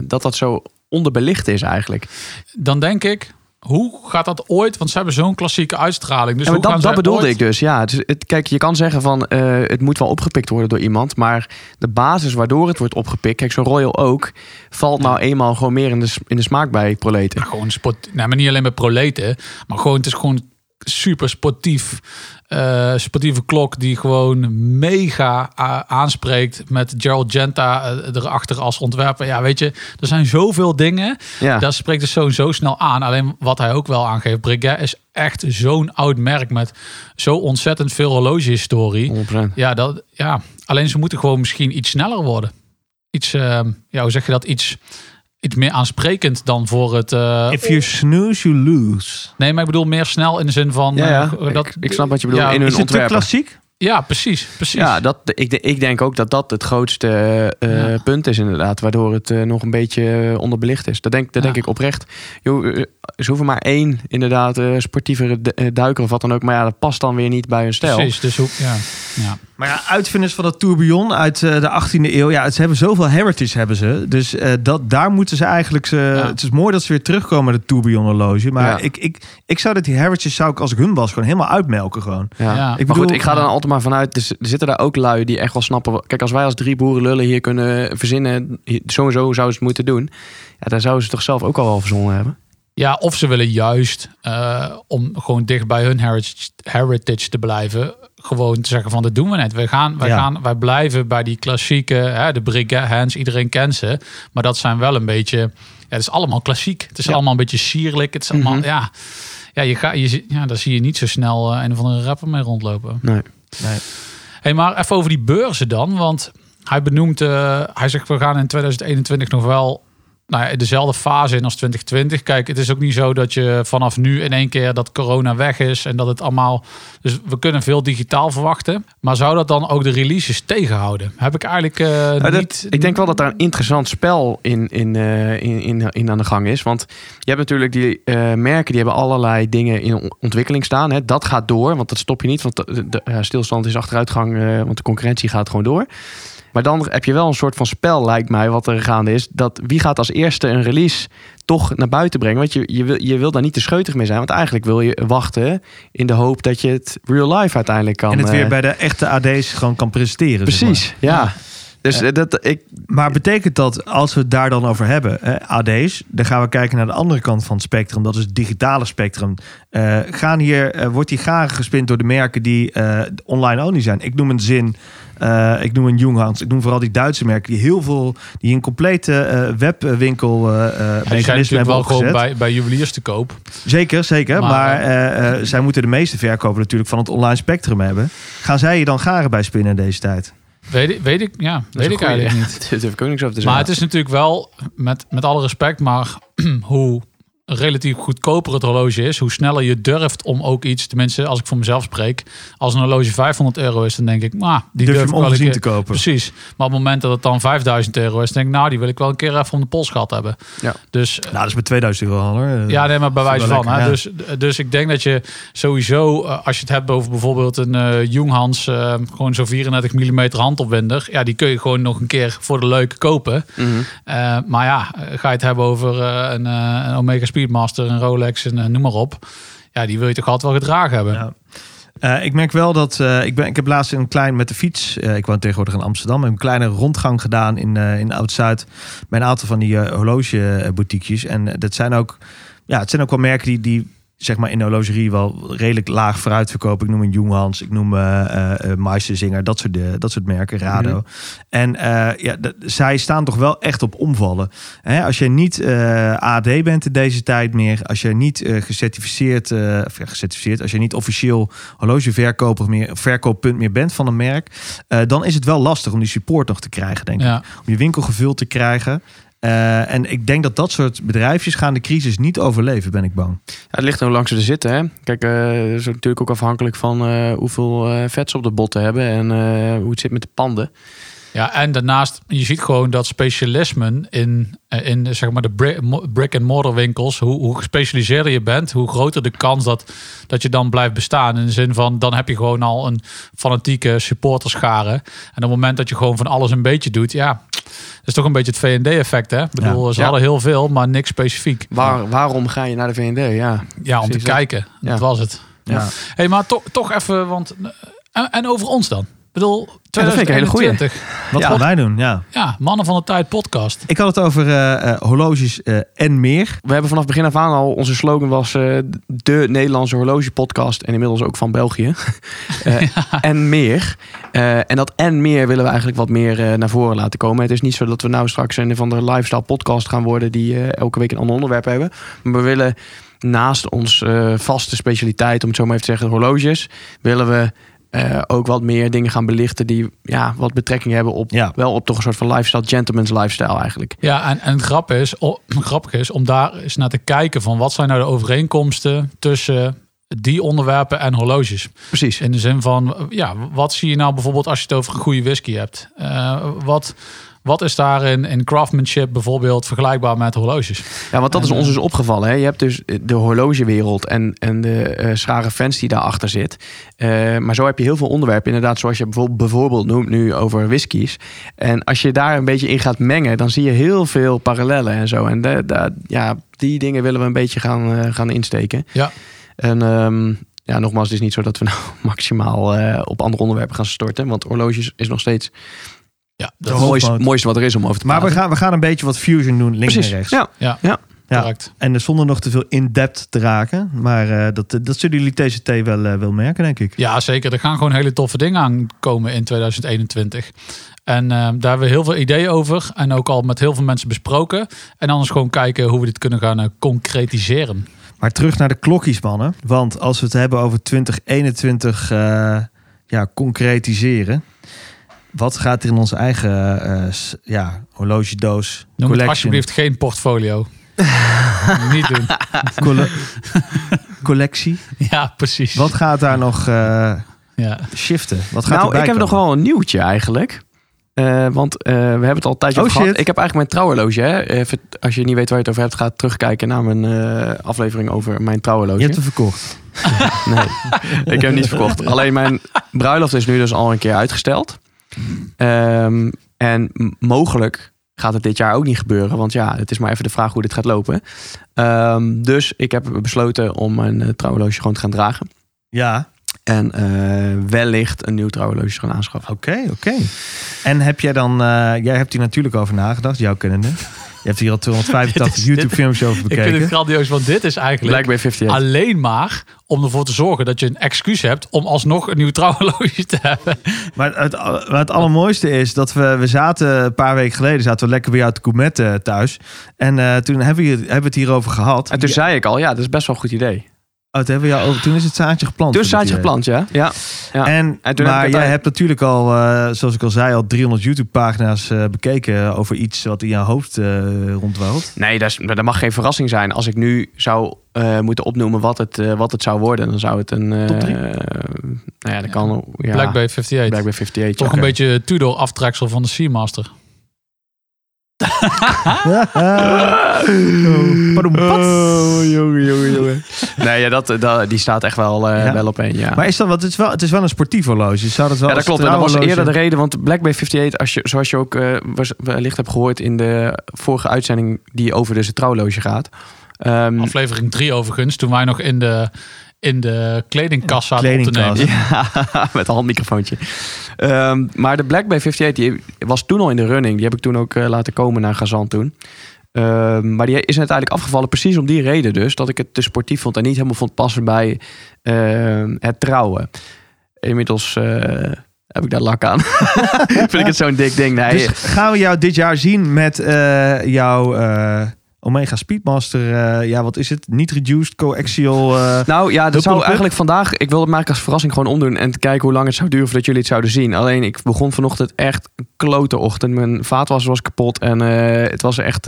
A: dat dat zo onderbelicht is eigenlijk.
D: Dan denk ik, hoe gaat dat ooit? Want ze hebben zo'n klassieke uitstraling. Dus
A: Ja,
D: hoe gaan
A: dat, dat bedoelde
D: ooit-
A: ik dus. Ja, het, kijk, je kan zeggen van eh, het moet wel opgepikt worden door iemand. Maar de basis waardoor het wordt opgepikt, kijk, zo'n Royal ook, valt nou eenmaal gewoon meer in de, in de smaak bij proleten.
D: Ja, gewoon sport. Nou, maar niet alleen met proleten, maar gewoon het is gewoon super sportief. eh, sportieve klok die gewoon mega aanspreekt met Gerald Genta eh, erachter als ontwerper. Ja, weet je, er zijn zoveel dingen.
A: Ja,
D: Dat spreekt de zoon zo snel aan. Alleen wat hij ook wel aangeeft, Breguet is echt zo'n oud merk met zo ontzettend veel horlogehistorie.
A: 100%.
D: Ja, dat, ja, alleen ze moeten gewoon misschien iets sneller worden. Iets, eh, ja, hoe zeg je dat? Iets, iets meer aansprekend dan voor het. eh,
B: If you snooze, you lose.
D: nee, maar ik bedoel meer snel in de zin van.
A: Ja, ja.
D: eh, dat,
A: ik, ik snap wat je bedoelt
D: Ja,
A: in hun
B: Is het te klassiek?
D: Ja, precies. precies.
A: Ja, dat, ik, de- ik denk ook dat dat het grootste eh,
D: Ja.
A: punt is inderdaad. Waardoor het eh, nog een beetje eh, onderbelicht is. Dat denk, dat
D: Ja.
A: denk ik oprecht. Jo, ze hoeven maar één inderdaad eh, sportievere du- duiker of wat dan ook. Maar ja, dat past dan weer niet bij hun stijl.
D: precies. Dus hoe, ja. ja.
B: Maar ja, uitvinders van dat tourbillon uit eh, de 18e eeuw. Ja, ze hebben zoveel heritage hebben ze. Dus eh, dat, daar moeten ze eigenlijk... Ze,
D: Ja.
B: Het is mooi dat ze weer terugkomen met het tourbillon horloge. Maar
A: Ja.
B: ik, ik, ik zou dat die heritage, zou ik als ik hun was, gewoon helemaal uitmelken gewoon.
A: Ja.
D: Ja.
B: Ik
A: maar
B: bedoel,
A: goed, ik ga dan altijd maar vanuit. Dus er zitten daar ook lui die echt wel snappen. Kijk, als wij als drie boeren lullen hier kunnen verzinnen. zo zouden ze het moeten doen. Ja, daar zouden ze toch zelf ook al wel verzonnen hebben.
D: Ja, of ze willen juist eh, om gewoon dicht bij hun heritage, heritage te blijven. Gewoon te zeggen van dat doen we net. We gaan, wij,
B: Ja.
D: gaan, wij blijven bij die klassieke, hè, de Breguet hands, iedereen kent ze. Maar dat zijn wel een beetje, ja, het is allemaal klassiek. Het is
B: Ja.
D: allemaal een beetje sierlijk. Het is allemaal,
A: Mhm.
D: ja, ja, je ga, je, ja, daar zie je niet zo snel eh, een of andere rapper mee rondlopen.
A: Nee.
B: Nee.
D: Hey, maar even over die beurzen dan. Want hij benoemt, eh, hij zegt we gaan in 2021 nog wel nou ja, dezelfde fase in als 2020. Kijk, het is ook niet zo dat je vanaf nu in één keer dat corona weg is en dat het allemaal. Dus we kunnen veel digitaal verwachten. Maar zou dat dan ook de releases tegenhouden? Heb ik eigenlijk eh,
A: Nou, dat-
D: niet.
A: ik denk wel dat daar een interessant spel in, in, eh, in, in, in aan de gang is. Want je hebt natuurlijk die eh, merken die hebben allerlei dingen in on- ontwikkeling staan. Hè. Dat gaat door, want dat stop je niet. Want de, de, stilstand is achteruitgang, want de concurrentie gaat gewoon door. Maar dan heb je wel een soort van spel, lijkt mij, wat er gaande is. Dat wie gaat als eerste een release toch naar buiten brengen? Want je, je, wil, je wil daar niet te scheutig mee zijn. Want eigenlijk wil je wachten in de hoop dat je het real life uiteindelijk kan.
B: en het weer
A: eh,
B: bij de echte AD's gewoon kan presenteren. zeg maar.
A: Precies, ja. Dus eh, dat, ik,
B: Maar betekent dat als we het daar dan over hebben, AD's, dan gaan we kijken naar de andere kant van het spectrum, dat is het digitale spectrum. Eh, gaan hier, wordt die garen gespind door de merken die online only zijn? Ik noem een zin, eh, ik noem een Junghans, ik noem vooral die Duitse merken die heel veel, die een complete eh, webwinkel eh, eh,
D: Ja, die zijn
B: hebben
D: wel gewoon bij, bij juweliers te koop.
B: Zeker, zeker.
D: Maar,
B: Maar, eh, eh, zij moeten de meeste verkopen natuurlijk van het online spectrum hebben. Gaan zij je dan garen bij spinnen in deze tijd?
D: Weet, ik- weet ik, ja, weet ik eigenlijk niet.
A: Ik ook niks over te
D: Maar het is natuurlijk wel, met, met alle respect, maar hoe relatief goedkoper het horloge is, hoe sneller je durft om ook iets, tenminste als ik voor mezelf spreek, als een horloge 500 euro is, dan denk ik, nou, die
B: Durf je
D: durf ik wel een keer.
B: te kopen?
D: Precies. Maar op het moment dat het dan 5000 euro is, denk ik, nou, die wil ik wel een keer even om de pols gehad hebben.
A: Ja.
D: Dus
B: Nou, dat is met 2000 euro hoor.
D: ja, nee, maar bij wijze van. Hè? Dus, dus ik denk dat je sowieso, eh, als je het hebt over bijvoorbeeld een eh Junghans, eh, gewoon zo'n 34 mm handopwinder, ja, die kun je gewoon nog een keer voor de leuk kopen. Eh, maar ja, eh, ga je het hebben over eh, een, eh, een Omega Speedmaster, een Rolex en eh, noem maar op. Ja, die wil je toch altijd wel gedragen hebben.
B: Ja. Eh, ik merk wel dat eh, ik, ben, ik heb laatst een klein met de fiets. ik woon tegenwoordig in Amsterdam. Een kleine rondgang gedaan in, in Oud-Zuid. Bij een aantal van die horlogeboutiques. En dat zijn ook, ja, het zijn ook wel merken die, die zeg maar in de horlogerie wel redelijk laag vooruit verkopen. Ik noem een Junghans, ik noem eh, Meisterzinger, dat soort, dat soort merken, Rado. En eh, ja, zij staan toch wel echt op omvallen. Hè, als je niet AD bent in deze tijd meer, als je niet gecertificeerd, of ja, gecertificeerd, als je niet officieel horlogeverkoper meer, verkooppunt meer bent van een merk, dan is het wel lastig om die support nog te krijgen, denk ik. Om je winkel gevuld te krijgen. Eh, en ik denk dat dat soort bedrijfjes gaan de crisis niet overleven, ben ik bang.
A: Ja, het ligt er lang ze er zitten. Hè? Kijk, eh dat is natuurlijk ook afhankelijk van eh, hoeveel vet ze op de botten hebben en hoe het zit met de panden.
D: Ja, en daarnaast, je ziet gewoon dat specialismen in, eh, in zeg maar de bri- mo- brick-and-mortar winkels, hoe, hoe gespecialiseerder je bent, hoe groter de kans dat, dat je dan blijft bestaan. In de zin van, dan heb je gewoon al een fanatieke supporterschare. En op het moment dat je gewoon van alles een beetje doet, ja, dat is toch een beetje het V&D-effect, hè? Ik bedoel, ze
A: Ja.
D: hadden heel veel, maar niks specifiek.
A: Waar, waarom ga je naar de VND? Ja,
D: Ja, om te
A: Precies,
D: kijken. Dat was het.
B: Ja.
D: hey, maar toch, toch even, want... eh, En, en over ons dan? Ik bedoel,
A: dat vind ik een hele goeie.
D: 2021.
B: Wat
A: Ja.
B: gaan wij doen? Ja.
D: Ja, Mannen van de Tijd podcast.
B: Ik had het over eh, eh, horloges eh, en meer.
A: we hebben vanaf begin af aan al, onze slogan was eh, de Nederlandse horlogepodcast en inmiddels ook van België. Eh, En meer. Eh, en dat en meer willen we eigenlijk wat meer eh, naar voren laten komen. Het is niet zo dat we nou straks een van de lifestyle podcast gaan worden die eh, elke week een ander onderwerp hebben. Maar we willen naast ons eh, vaste specialiteit, om het zo maar even te zeggen, horloges, willen we eh, ook wat meer dingen gaan belichten die ja, wat betrekking hebben op
B: Ja.
A: wel op toch een soort van lifestyle, gentleman's lifestyle eigenlijk.
D: Ja, en, en het grap is, o- grappig is om daar eens naar te kijken van wat zijn nou de overeenkomsten tussen die onderwerpen en horloges.
A: Precies.
D: In de zin van, ja, wat zie je nou bijvoorbeeld als je het over een goede whisky hebt? Eh, wat, wat is daar in, in craftsmanship bijvoorbeeld vergelijkbaar met horloges?
A: Ja, want dat is ons
D: eh,
A: dus opgevallen. Hè? Je hebt dus de horlogewereld en, en de eh schare fans die daarachter zit. Eh, maar zo heb je heel veel onderwerpen. Inderdaad, zoals je bijvoorbeeld, bijvoorbeeld noemt nu over whiskies. En als je daar een beetje in gaat mengen, dan zie je heel veel parallellen en zo. En de, de- ja, die dingen willen we een beetje gaan, eh, gaan insteken.
D: Ja.
A: En ehm, ja, nogmaals, het is niet zo dat we nou maximaal eh, op andere onderwerpen gaan storten. Want horloges is nog steeds
D: Ja,
B: De
A: het mooiste, wat er is om over te
B: Maar we
A: praten.
B: gaan, we gaan een beetje wat fusion doen, links
A: Precies,
B: en rechts.
A: ja.
D: ja,
A: Ja.
B: Ja.
D: correct.
B: En zonder nog te veel in-depth te raken. Maar eh, dat, dat zullen jullie TCT wel, eh, wel merken, denk ik.
D: Ja, zeker. Er gaan gewoon hele toffe dingen aankomen in 2021. En eh, daar hebben we heel veel ideeën over. En ook al met heel veel mensen besproken. En anders gewoon kijken hoe we dit kunnen gaan concretiseren.
B: Maar terug naar de klokjes, mannen. Want als we het hebben over 2021 eh, ja, concretiseren. Wat gaat er in onze eigen eh, s- ja, horlogedoos
D: Noem het alsjeblieft geen portfolio. Niet doen.
B: Colle- collectie.
D: Ja, precies.
B: Wat gaat daar nog eh,
D: Ja.
B: shiften? Wat gaat
A: nou, ik heb nog wel een nieuwtje eigenlijk. Eh, want eh, we hebben het al een tijdje
B: Oh,
A: gehad.
B: shit.
A: Ik heb eigenlijk mijn trouwhorloge. Hè? Even, als je niet weet waar je het over hebt, ga terugkijken naar mijn eh, aflevering over mijn trouwhorloge.
B: Je hebt hem verkocht.
A: Nee, ik heb hem niet verkocht. Alleen mijn bruiloft is nu dus al een keer uitgesteld. Ehm, en mogelijk gaat het dit jaar ook niet gebeuren. Want ja, het is maar even de vraag hoe dit gaat lopen. Ehm, dus ik heb besloten om mijn uh, trouwhorloge gewoon te gaan dragen.
B: Ja,
A: En eh, wellicht een nieuw trouwhorloge te gaan aanschaffen.
B: oké, oké. En heb jij dan... eh, jij hebt hier natuurlijk over nagedacht, jouw kennende. Je hebt hier al 285
D: Dit is-
B: YouTube-films over
D: Ik vind het
B: bekeken.
D: grandioos, want dit is eigenlijk
A: Blackberry 58.
D: alleen maar om ervoor te zorgen dat je een excuus hebt om alsnog een nieuw trouwhorloge te hebben.
B: Maar het, maar het allermooiste is dat we, we zaten een paar weken geleden zaten we lekker bij jou te gourmetten thuis. En eh, toen hebben we, hebben we het hierover gehad.
A: En toen zei ik al, ja, dat is best wel een goed idee.
B: Oh, toen, hebben we jou over, toen is het zaadje geplant.
A: Dus
B: ik
A: zaadje
B: het idee.
A: geplant, ja. ja. ja.
B: En,
A: toen
B: maar jij
A: uit-
B: hebt natuurlijk al, eh, zoals ik al zei, al 300 YouTube-pagina's eh, bekeken over iets wat in jouw hoofd eh rondwaalt.
A: Nee, dat, is, dat mag geen verrassing zijn. Als ik nu zou eh, moeten opnoemen wat het, eh, wat het zou worden, dan zou het een... eh,
B: Top drie?
A: nou ja, dat kan... Ja,
D: Blackberry 58.
A: Blackberry 58.
D: Toch een beetje Tudor aftreksel van de Seamaster.
A: Oh, jongen, jongen, jongen. Nee, ja, dat, dat, die staat echt wel, eh,
B: Ja.
A: wel op één, ja.
B: Maar is dat, wat het, is wel, het is wel een sportief horloge. Zou dat wel
A: ja, dat klopt. En dat was eerder de reden, want Blackberry 58, als je, zoals je ook eh, was- wellicht hebt gehoord in de vorige uitzending die over dus het trouwloge gaat. Ehm,
D: Aflevering 3 overigens, toen wij nog in de, in de kledingkast zaten op te nemen.
A: Ja, met een handmicrofoontje. Ehm, maar de Blackberry 58 die was toen al in de running. Die heb ik toen ook eh, laten komen naar Gazan toen. Ehm, maar die is uiteindelijk afgevallen precies om die reden dus. Dat ik het te sportief vond en niet helemaal vond passen bij ehm, het trouwen. Inmiddels eh, heb ik daar lak aan. Vind ik het zo'n dik ding. Nee,
B: Dus gaan we jou dit jaar zien met eh, jouw eh, Omega Speedmaster, eh, ja wat is het? Niet reduced, coaxial. eh,
A: Nou ja, dat zou eigenlijk vandaag... Ik wilde het maar als verrassing gewoon omdoen... en kijken hoe lang het zou duren voordat jullie het zouden zien. Alleen ik begon vanochtend echt een klote ochtend. Mijn vaatwasser was kapot en eh, het was echt...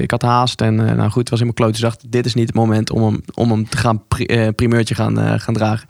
A: ik had haast en nou goed, het was helemaal kloot. Dus dacht, dit is niet het moment om hem, om hem te gaan pri- primeurtje gaan, gaan dragen.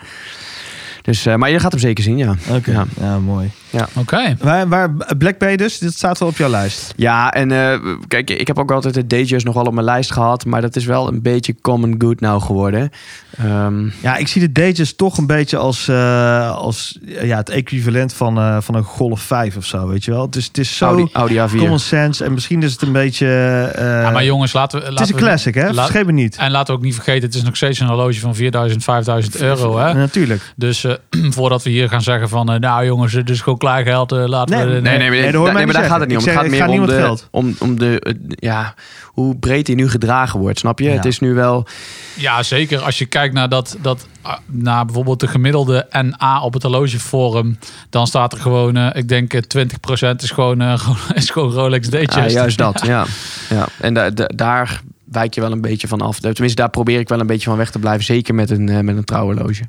A: Dus, maar je gaat hem zeker zien, ja.
B: Oké,
A: Ja.
B: ja. mooi.
D: Oké.
B: Waar, waar Black Bay dus, dit staat wel op jouw lijst.
A: Ja, en eh, kijk, ik heb ook altijd de Datejust nog wel op mijn lijst gehad. Maar dat is wel een beetje common good nou geworden. Ehm,
B: Ja, ik zie de Datejust toch een beetje als, eh, als ja, het equivalent van, eh, van een Golf 5 of zo, weet je wel. Dus het is zo
A: Audi, Audi A4.
B: common sense en misschien is het een beetje... eh,
D: Ja, maar jongens, laten we...
B: het is
D: laten
B: een
D: we-
B: classic, hè?
D: laat-
B: Vergeet me niet.
D: En laten we ook niet vergeten, het is nog steeds een horloge van 4000, 5000 euro. Hè?
B: Natuurlijk.
D: Dus eh, voordat we hier gaan zeggen van, nou jongens, het is gewoon klaar geld, eh, laten
B: Nee,
D: we...
A: Nee, nee, maar,
B: Nee,
A: maar daar
B: zeggen.
A: gaat het niet om. Het gaat meer
B: ga
A: om de,
B: geld.
A: om, om de, eh, ja, hoe breed hij nu gedragen wordt, snap je?
B: Ja.
A: Het is nu wel...
D: Ja, zeker. Als je kijkt naar, dat, dat, ah, naar bijvoorbeeld de gemiddelde NA op het horlogeforum, dan staat er gewoon, eh, ik denk eh, 20% is gewoon, eh, gewoon- is gewoon Rolex Datejust.
A: Ja, juist dat, ja. ja. En da, da- daar wijk je wel een beetje van af. Tenminste, daar probeer ik wel een beetje van weg te blijven. Zeker met een, eh, met een trouwhorloge.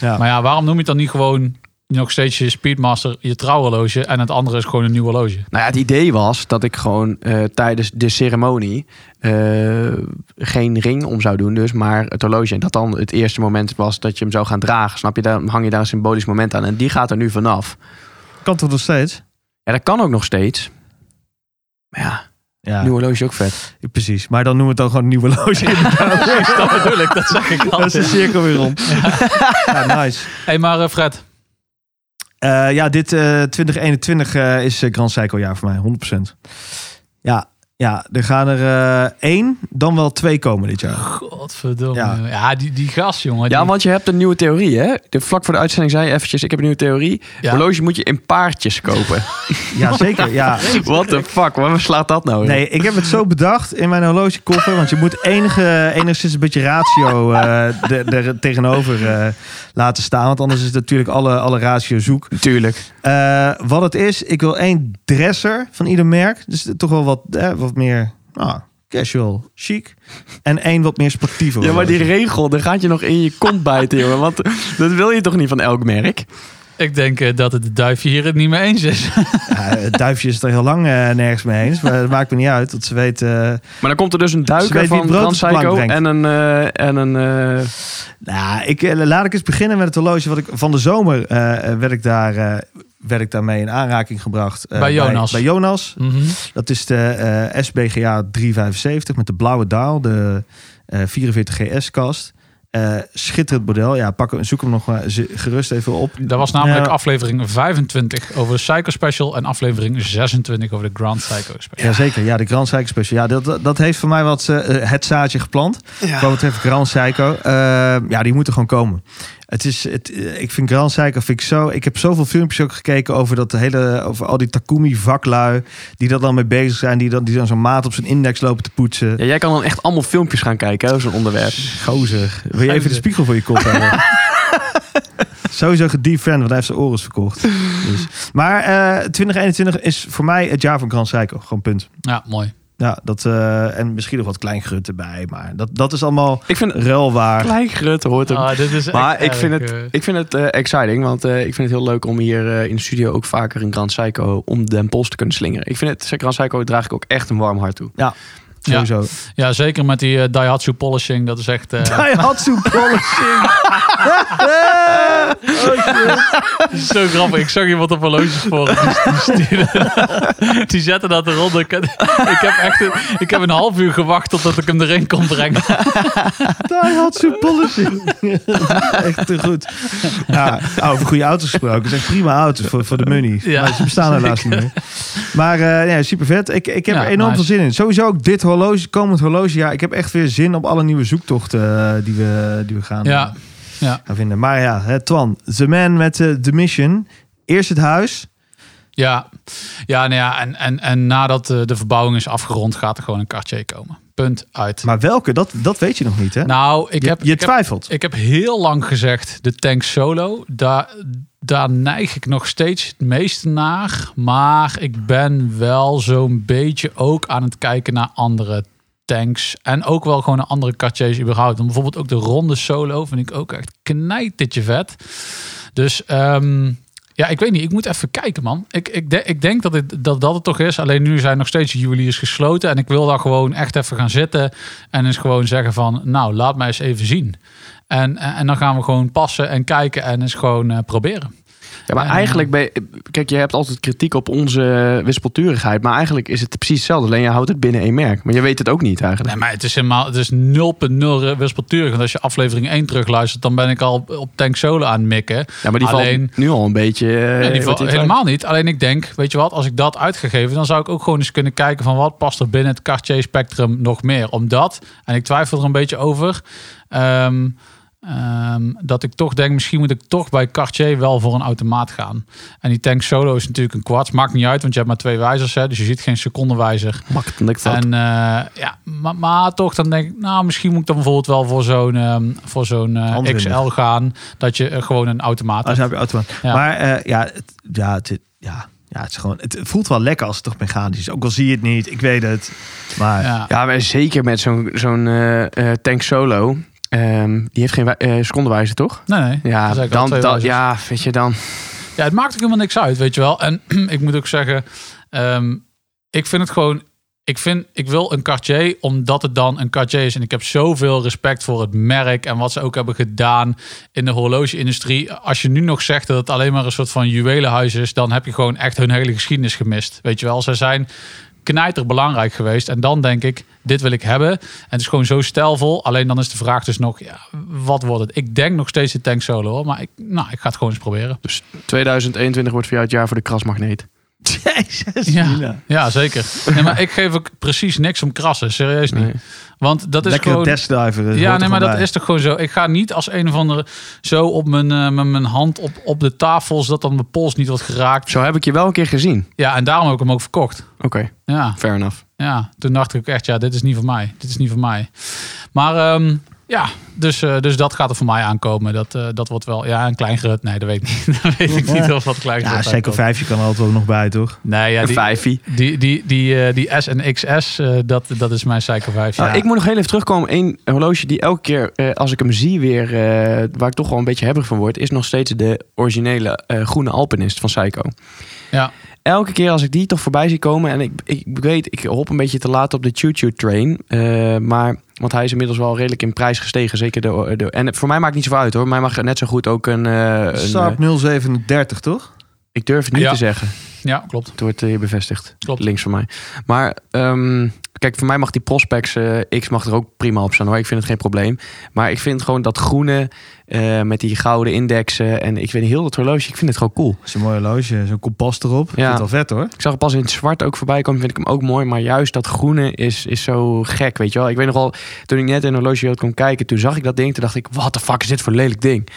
B: Ja.
D: Maar ja, waarom noem je het dan niet gewoon nog steeds je Speedmaster, je trouwhorloge en het andere is gewoon een nieuw horloge?
A: Nou ja, het idee was dat ik gewoon eh, tijdens de ceremonie eh, geen ring om zou doen, dus maar het horloge. En dat dan het eerste moment was dat je hem zou gaan dragen. Snap je? Dan hang je daar een symbolisch moment aan. En die gaat er nu vanaf.
B: Kan toch nog steeds?
A: Ja, dat kan ook nog steeds. Maar ja,
B: Ja,
A: nieuw horloge is ook vet.
B: precies. Maar dan noemen we het dan gewoon een nieuw horloge.
D: dat bedoel ik, dat zeg ik
B: Dat is de
D: al.
B: cirkel weer rond. Ja, nice.
D: hey, maar eh, Fred,
B: ja, dit eh 2021 eh, is eh, Grand Cycle jaar voor mij, 100%. Ja, ja er gaan er eh, één, dan wel twee komen dit jaar.
D: godverdomme.
B: Ja.
D: Ja, die, die gast, jongen.
A: Ja,
D: die-
A: want je hebt een nieuwe theorie, hè? De, vlak voor de uitzending zei je eventjes, ik heb een nieuwe theorie.
D: Ja.
A: Horloge moet je in paardjes kopen.
B: Ja, zeker. Ja.
A: What the fuck? Waar slaat dat nou in?
B: Nee, ik heb het zo bedacht in mijn horlogekoffer. Want je moet enige, enigszins een beetje ratio eh, er, er tegenover eh, laten staan. Want anders is het natuurlijk alle, alle ratio zoek.
A: Natuurlijk.
B: Eh, wat het is, ik wil één dresser van ieder merk. Dus toch wel wat, eh, wat meer nou, casual, chic. En één wat meer sportieve.
A: Ja, maar die regel, daar gaat je nog in je kont bijten, jongen. Want dat wil je toch niet van elk merk?
D: Ik denk eh, dat het duifje hier het niet mee eens is.
B: Ja, het duifje is het er heel lang eh, nergens mee eens. Maar dat maakt me niet uit. Want ze weet... eh,
A: Maar dan komt er dus een duiker van
B: het brood
A: Grand
B: op de plank
A: Psycho
B: brengt.
A: en een... eh, en een eh,
B: Nou, ik, laat ik eens beginnen met het horloge. Wat ik, van de zomer werd, ik daar, eh, werd ik daarmee in aanraking gebracht. eh,
D: Bij Jonas.
B: Bij, Jonas.
D: Mhm.
B: Dat is de eh, SBGA 375 met de blauwe daal. De eh 44 GS-kast. Eh, schitterend model. Ja, pak, hem- zoek hem nog gerust even op.
D: Dat was namelijk
B: Ja.
D: aflevering 25 over de Psycho Special en aflevering 26 over de Grand Psycho Special.
B: Jazeker, ja, de Grand Psycho Special. Ja, dat, dat heeft voor mij wat eh, het zaadje geplant. Wat betreft Grand Psycho. Eh, ja, die moeten gewoon komen. Het is, het, eh, ik vind Grand Psycho vind ik zo. Ik heb zoveel filmpjes ook gekeken over dat hele, over al die Takumi vaklui die dat dan mee bezig zijn, die dan, die dan zo'n maat op zijn index lopen te poetsen.
A: ja, jij kan dan echt allemaal filmpjes gaan kijken, hè, zo'n onderwerp.
B: Gozer, wil je even de spiegel voor je kop hebben? Sowieso gedefriend, want hij heeft zijn oren verkocht. Dus. Maar eh 2021 is voor mij het jaar van Grand Psycho. Gewoon punt.
D: Ja, mooi.
B: Ja, dat, eh, en misschien nog wat kleinglut erbij. Maar dat, dat is allemaal
A: Ik vind
B: ruilwaar.
A: Kleingrut hoort hem.
D: Ah, dit is
A: maar
D: echt
A: ik vind het,
D: eh.
A: ik vind het eh, exciting, want eh, ik vind het heel leuk om hier eh, in de studio ook vaker een Grand Psycho om Den Pols te kunnen slingeren. Ik vind het, Grand Psycho draag ik ook echt een warm hart toe.
B: Sowieso.
D: Ja, zeker met die eh, Daihatsu polishing. Dat is echt... eh,
B: Daihatsu polishing.
D: Zo grappig. Ik zag iemand op horloges voor. Die, die, die zette dat eronder. Ik, ik heb echt een, ik heb een half uur gewacht totdat ik hem erin kon brengen.
B: Daihatsu polishing. echt te goed. Ja, over goede auto's gesproken. Het zijn prima auto's voor, voor de money.
D: Ja,
B: maar ze bestaan helaas niet meer. Maar eh, ja, super vet. Ik, ik heb
D: Ja,
B: er enorm
D: nice.
B: veel zin in. Sowieso ook dit horloge, komend horlogejaar. Ik heb echt weer zin op alle nieuwe zoektochten eh, die, we, die we gaan,
D: Ja,
B: eh,
D: ja.
B: gaan vinden. Maar ja, hè, Twan, The Man met eh, The Mission. Eerst het huis.
D: Ja, ja, nou ja en, en, en nadat eh, de verbouwing is afgerond, gaat er gewoon een Cartier komen. Punt uit.
B: Maar welke, dat, dat weet je nog niet, hè?
D: nou, ik
B: je,
D: heb,
B: je
D: ik heb,
B: twijfelt.
D: ik heb heel lang gezegd de Tank Solo. Daar, daar neig ik nog steeds het meeste naar. Maar ik ben wel zo'n beetje ook aan het kijken naar andere tanks. En ook wel gewoon naar andere Cartiers überhaupt. Bijvoorbeeld ook de ronde Solo vind ik ook echt knijtertje vet. Dus ehm, ja, ik weet niet. Ik moet even kijken, man. Ik, ik, ik denk dat, het, dat dat het toch is. Alleen nu zijn nog steeds juweliers gesloten. En ik wil daar gewoon echt even gaan zitten. En eens gewoon zeggen van... Nou, laat mij eens even zien. En, en en dan gaan we gewoon passen en kijken en eens gewoon eh, proberen.
A: Ja, maar
D: En,
A: eigenlijk, ben je- kijk, je hebt altijd kritiek op onze wispelturigheid, maar eigenlijk is het precies hetzelfde. Alleen je houdt het binnen één merk, maar je weet het ook niet eigenlijk.
D: Nee, maar het is helemaal, het is 0.0 wispelturig. Want als je aflevering 1 terugluistert, dan ben ik al op- Tank Solo aan het mikken.
A: Ja, maar die
D: Alleen-
A: valt nu al een beetje. eh,
D: Nee, die
A: wat
D: val-
A: je
D: helemaal niet. Alleen ik denk, weet je wat, als ik dat uitgegeven, dan zou ik ook gewoon eens kunnen kijken van wat past er binnen het Cartier spectrum nog meer. Omdat, en ik twijfel er een beetje over, ehm, ehm, dat ik toch denk, misschien moet ik toch bij Cartier wel voor een automaat gaan. En die Tank Solo is natuurlijk een quartz. Maakt niet uit, want je hebt maar twee wijzers, hè, dus je ziet geen secondenwijzer.
A: Makkelijk lukt dat.
D: En eh, ja, maar, maar toch dan denk ik, nou, misschien moet ik dan bijvoorbeeld wel voor zo'n ehm, voor zo'n eh. XL gaan, dat je eh, gewoon een automaat
B: Als
D: hebt.
B: je op je auto
D: Ja.
B: Maar eh, ja, het, ja, het, ja, ja, het is gewoon. Het voelt wel lekker als het toch mechanisch is. Ook al zie je het niet, ik weet het. Maar
D: Ja.
A: Ja, maar zeker met zo'n zo'n eh, eh, tank solo. Ehm, die heeft geen eh, secondenwijzer, toch?
D: Nee, nee.
A: Ja, dan, dan, ja, weet je dan.
D: Ja, het maakt ook helemaal niks uit, weet je wel. En ik moet ook zeggen, ehm, ik vind het gewoon... Ik, vind, ik wil een Cartier omdat het dan een Cartier is. En ik heb zoveel respect voor het merk en wat ze ook hebben gedaan in de horloge-industrie. Als je nu nog zegt dat het alleen maar een soort van juwelenhuis is, dan heb je gewoon echt hun hele geschiedenis gemist. Weet je wel, ze zijn knijter belangrijk geweest. En dan denk ik, dit wil ik hebben. En het is gewoon zo stijlvol. Alleen dan is de vraag dus nog, ja, wat wordt het? Ik denk nog steeds de Tank Solo, hoor. maar ik, nou, ik ga het gewoon eens proberen.
A: Dus 2021 wordt jou het jaar voor de krasmagneet.
B: Jezus,
D: Ja, ja zeker. Nee, maar ik geef ook precies niks om krassen. Serieus niet.
A: Nee.
D: Want dat is
B: Lekker
D: gewoon...
B: testdiver.
D: Ja, nee, maar dat is toch gewoon zo. Ik ga niet als een of andere zo op mijn, eh, met mijn hand op, op de tafel, zodat dan mijn pols niet wordt geraakt.
A: Zo heb ik je wel een keer gezien.
D: Ja, en daarom heb ik hem ook verkocht.
A: Oké,
D: Ja,
A: fair enough.
D: ja. Toen dacht ik echt, ja, dit is niet voor mij. Dit is niet voor mij. Maar ehm, Ja, dus, eh, dus dat gaat er voor mij aankomen. Dat, eh, dat wordt wel, ja, een klein gerut. Nee, dat weet ik niet. dat weet ik niet of wat klein
B: Ja,
D: gerut
B: Seiko
D: aankomt.
B: 5 kan er altijd ook nog bij, toch?
D: Nee, ja,
A: Een
D: die,
A: vijfie.
D: die, die, die, eh, die S en XS, eh, dat, dat is mijn Seiko 5.
A: Nou,
D: Ja.
A: Ik moet nog heel even terugkomen. Eén horloge die elke keer eh, als ik hem zie weer, eh, waar ik toch wel een beetje hebberig van word, is nog steeds de originele eh, groene Alpinist van Seiko.
D: Ja.
A: Elke keer als ik die toch voorbij zie komen en ik, ik weet, ik hop een beetje te laat op de Choo Choo Train, eh, maar want hij is inmiddels wel redelijk in prijs gestegen, zeker de, de en voor mij maakt het niet zoveel uit hoor. Mij mag net zo goed ook een, eh, een
B: Saab
A: eh,
B: 037, toch?
A: ik durf het niet
D: Ja.
A: te zeggen.
D: Ja, klopt.
A: Het wordt hier bevestigd.
D: Klopt.
A: Links van mij. Maar ehm, kijk, voor mij mag die Prospex eh, X mag er ook prima op staan hoor. Ik vind het geen probleem. Maar ik vind gewoon dat groene eh, met die gouden indexen. En ik vind heel dat horloge, ik vind het gewoon cool.
B: Dat is een mooi horloge, zo'n kompas erop. Ja.
A: Ja.
B: Vind het wel vet, hoor.
A: Ik zag het pas in het zwart ook voorbij komen, vind ik hem ook mooi. Maar juist dat groene is, is zo gek, weet je wel. Ik weet nog wel, toen ik net in een horloge kon kijken, toen zag ik dat ding. Toen dacht ik, wat de fuck is dit voor een lelijk ding?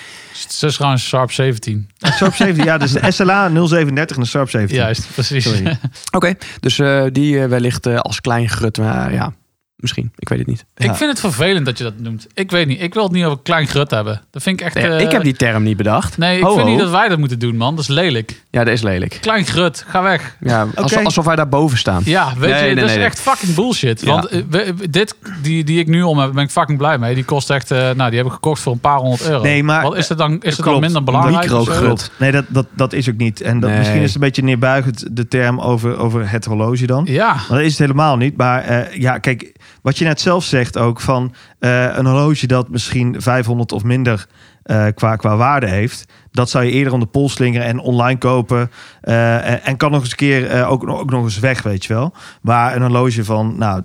D: Het is trouwens een Sharp 17.
B: Een Sharp 17, ja, dus de SLA 037 en de Sharp 17.
D: Juist, precies.
A: Oké, dus eh, die eh, wellicht eh, als klein grut. Maar ja, misschien. Ik weet het niet.
B: Ja.
D: Ik vind het vervelend dat je dat noemt. Ik weet niet. Ik wil het niet over klein grut hebben. Dat vind ik echt...
A: Nee,
D: eh,
A: ik heb die term niet bedacht.
D: Nee, ik
A: Ho,
D: vind
A: ho.
D: niet dat wij dat moeten doen, man. Dat is lelijk.
A: Ja, dat is lelijk.
D: Klein grut, ga weg.
A: Ja, alsof, alsof wij daar boven staan.
D: Ja, weet
A: Nee,
D: je,
A: nee,
D: dat is echt fucking bullshit.
A: Ja.
D: Want eh, dit, die, die ik nu om heb, ben ik fucking blij mee. Die kost echt, eh, nou, die heb ik gekocht voor een paar honderd euro.
B: Nee, maar-
D: Wat is het dan, is het dan minder belangrijk?
A: Microgrut.
B: Nee, dat, dat, dat is ook niet. En dat,
A: Nee.
B: misschien is het een beetje neerbuigend de term over, over het horloge dan.
D: Ja,
B: Maar dat is het helemaal niet. Maar eh, ja, kijk, wat je net zelf zegt ook van eh, een horloge dat misschien 500 of minder eh, qua, qua waarde heeft. Dat zou je eerder om de pols slingeren en online kopen. eh, en, kan nog eens een keer ook, ook nog eens weg, weet je wel. Maar een horloge van, nou,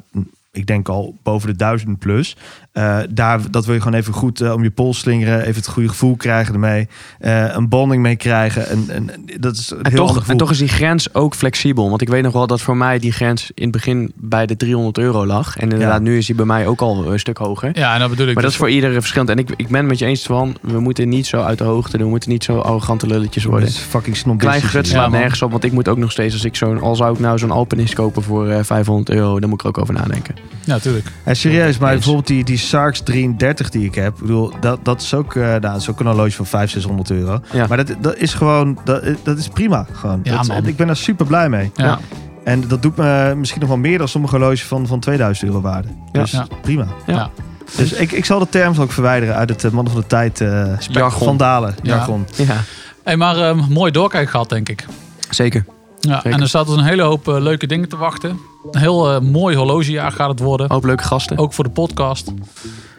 B: ik denk al boven de duizend plus. Eh, daar, dat wil je gewoon even goed eh, om je pols slingeren. Even het goede gevoel krijgen ermee. eh, een bonding mee krijgen. En, en, dat is een
A: En toch, en toch is die grens ook flexibel. Want ik weet nog wel dat voor mij die grens in het begin bij de 300 euro lag. En inderdaad,
B: Ja.
A: nu is die bij mij ook al een stuk hoger.
D: ja, en dat bedoel ik.
A: Maar dat
D: dus.
A: is voor iedereen verschillend. En ik, ik ben het met je eens van, we moeten niet zo uit de hoogte doen. We moeten niet zo arrogante lulletjes
B: Dat
A: worden.
B: is fucking snobistisch.
A: Klein grut slaat nergens op. Want ik moet ook nog steeds, als ik zo'n, al zou ik nou zo'n Alpinist kopen voor eh, 500 euro, dan moet ik er ook over nadenken.
D: Ja, tuurlijk.
B: Ja, serieus, maar bijvoorbeeld die, die Sarks 33 die ik heb, ik bedoel, dat, dat, is ook, eh nou, dat is ook een horloge van 500, 600 euro.
A: Ja.
B: Maar dat, dat is gewoon, dat, dat is prima. Gewoon.
D: Ja,
B: dat,
D: man.
B: ik ben er super blij mee.
A: Ja.
B: En dat doet me misschien nog wel meer dan sommige horloges van, van 2000 euro waarde.
A: Ja.
B: Dus
D: Ja.
B: prima.
D: Ja.
B: Dus ik, ik zal de terms ook verwijderen uit het eh, mannen van de tijd eh
A: Jargon.
B: vandalen
D: Ja.
B: jargon.
A: Ja,
D: Hey, maar ehm, mooi doorkijk gehad, denk ik.
A: zeker.
D: Ja,
A: Zeker.
D: en er staat dus een hele hoop eh, leuke dingen te wachten. Een heel eh, mooi horlogejaar gaat het worden.
A: Hoop leuke gasten.
D: Ook voor de podcast.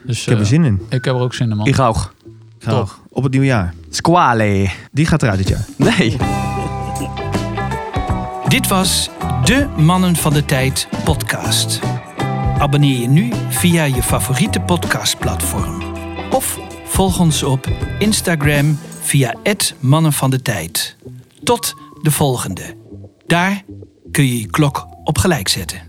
D: Dus
B: Ik heb er
D: eh,
B: zin in.
D: ik heb er ook zin in, man.
A: Ik hou.
B: Graag. Op het nieuwe jaar.
A: Squale.
B: Die gaat eruit dit jaar.
A: Nee.
C: Dit was de Mannen van de Tijd podcast. Abonneer je nu via je favoriete podcastplatform. Of volg ons op Instagram via het Mannen van de Tijd. Tot de volgende. Daar kun je je klok op gelijk zetten.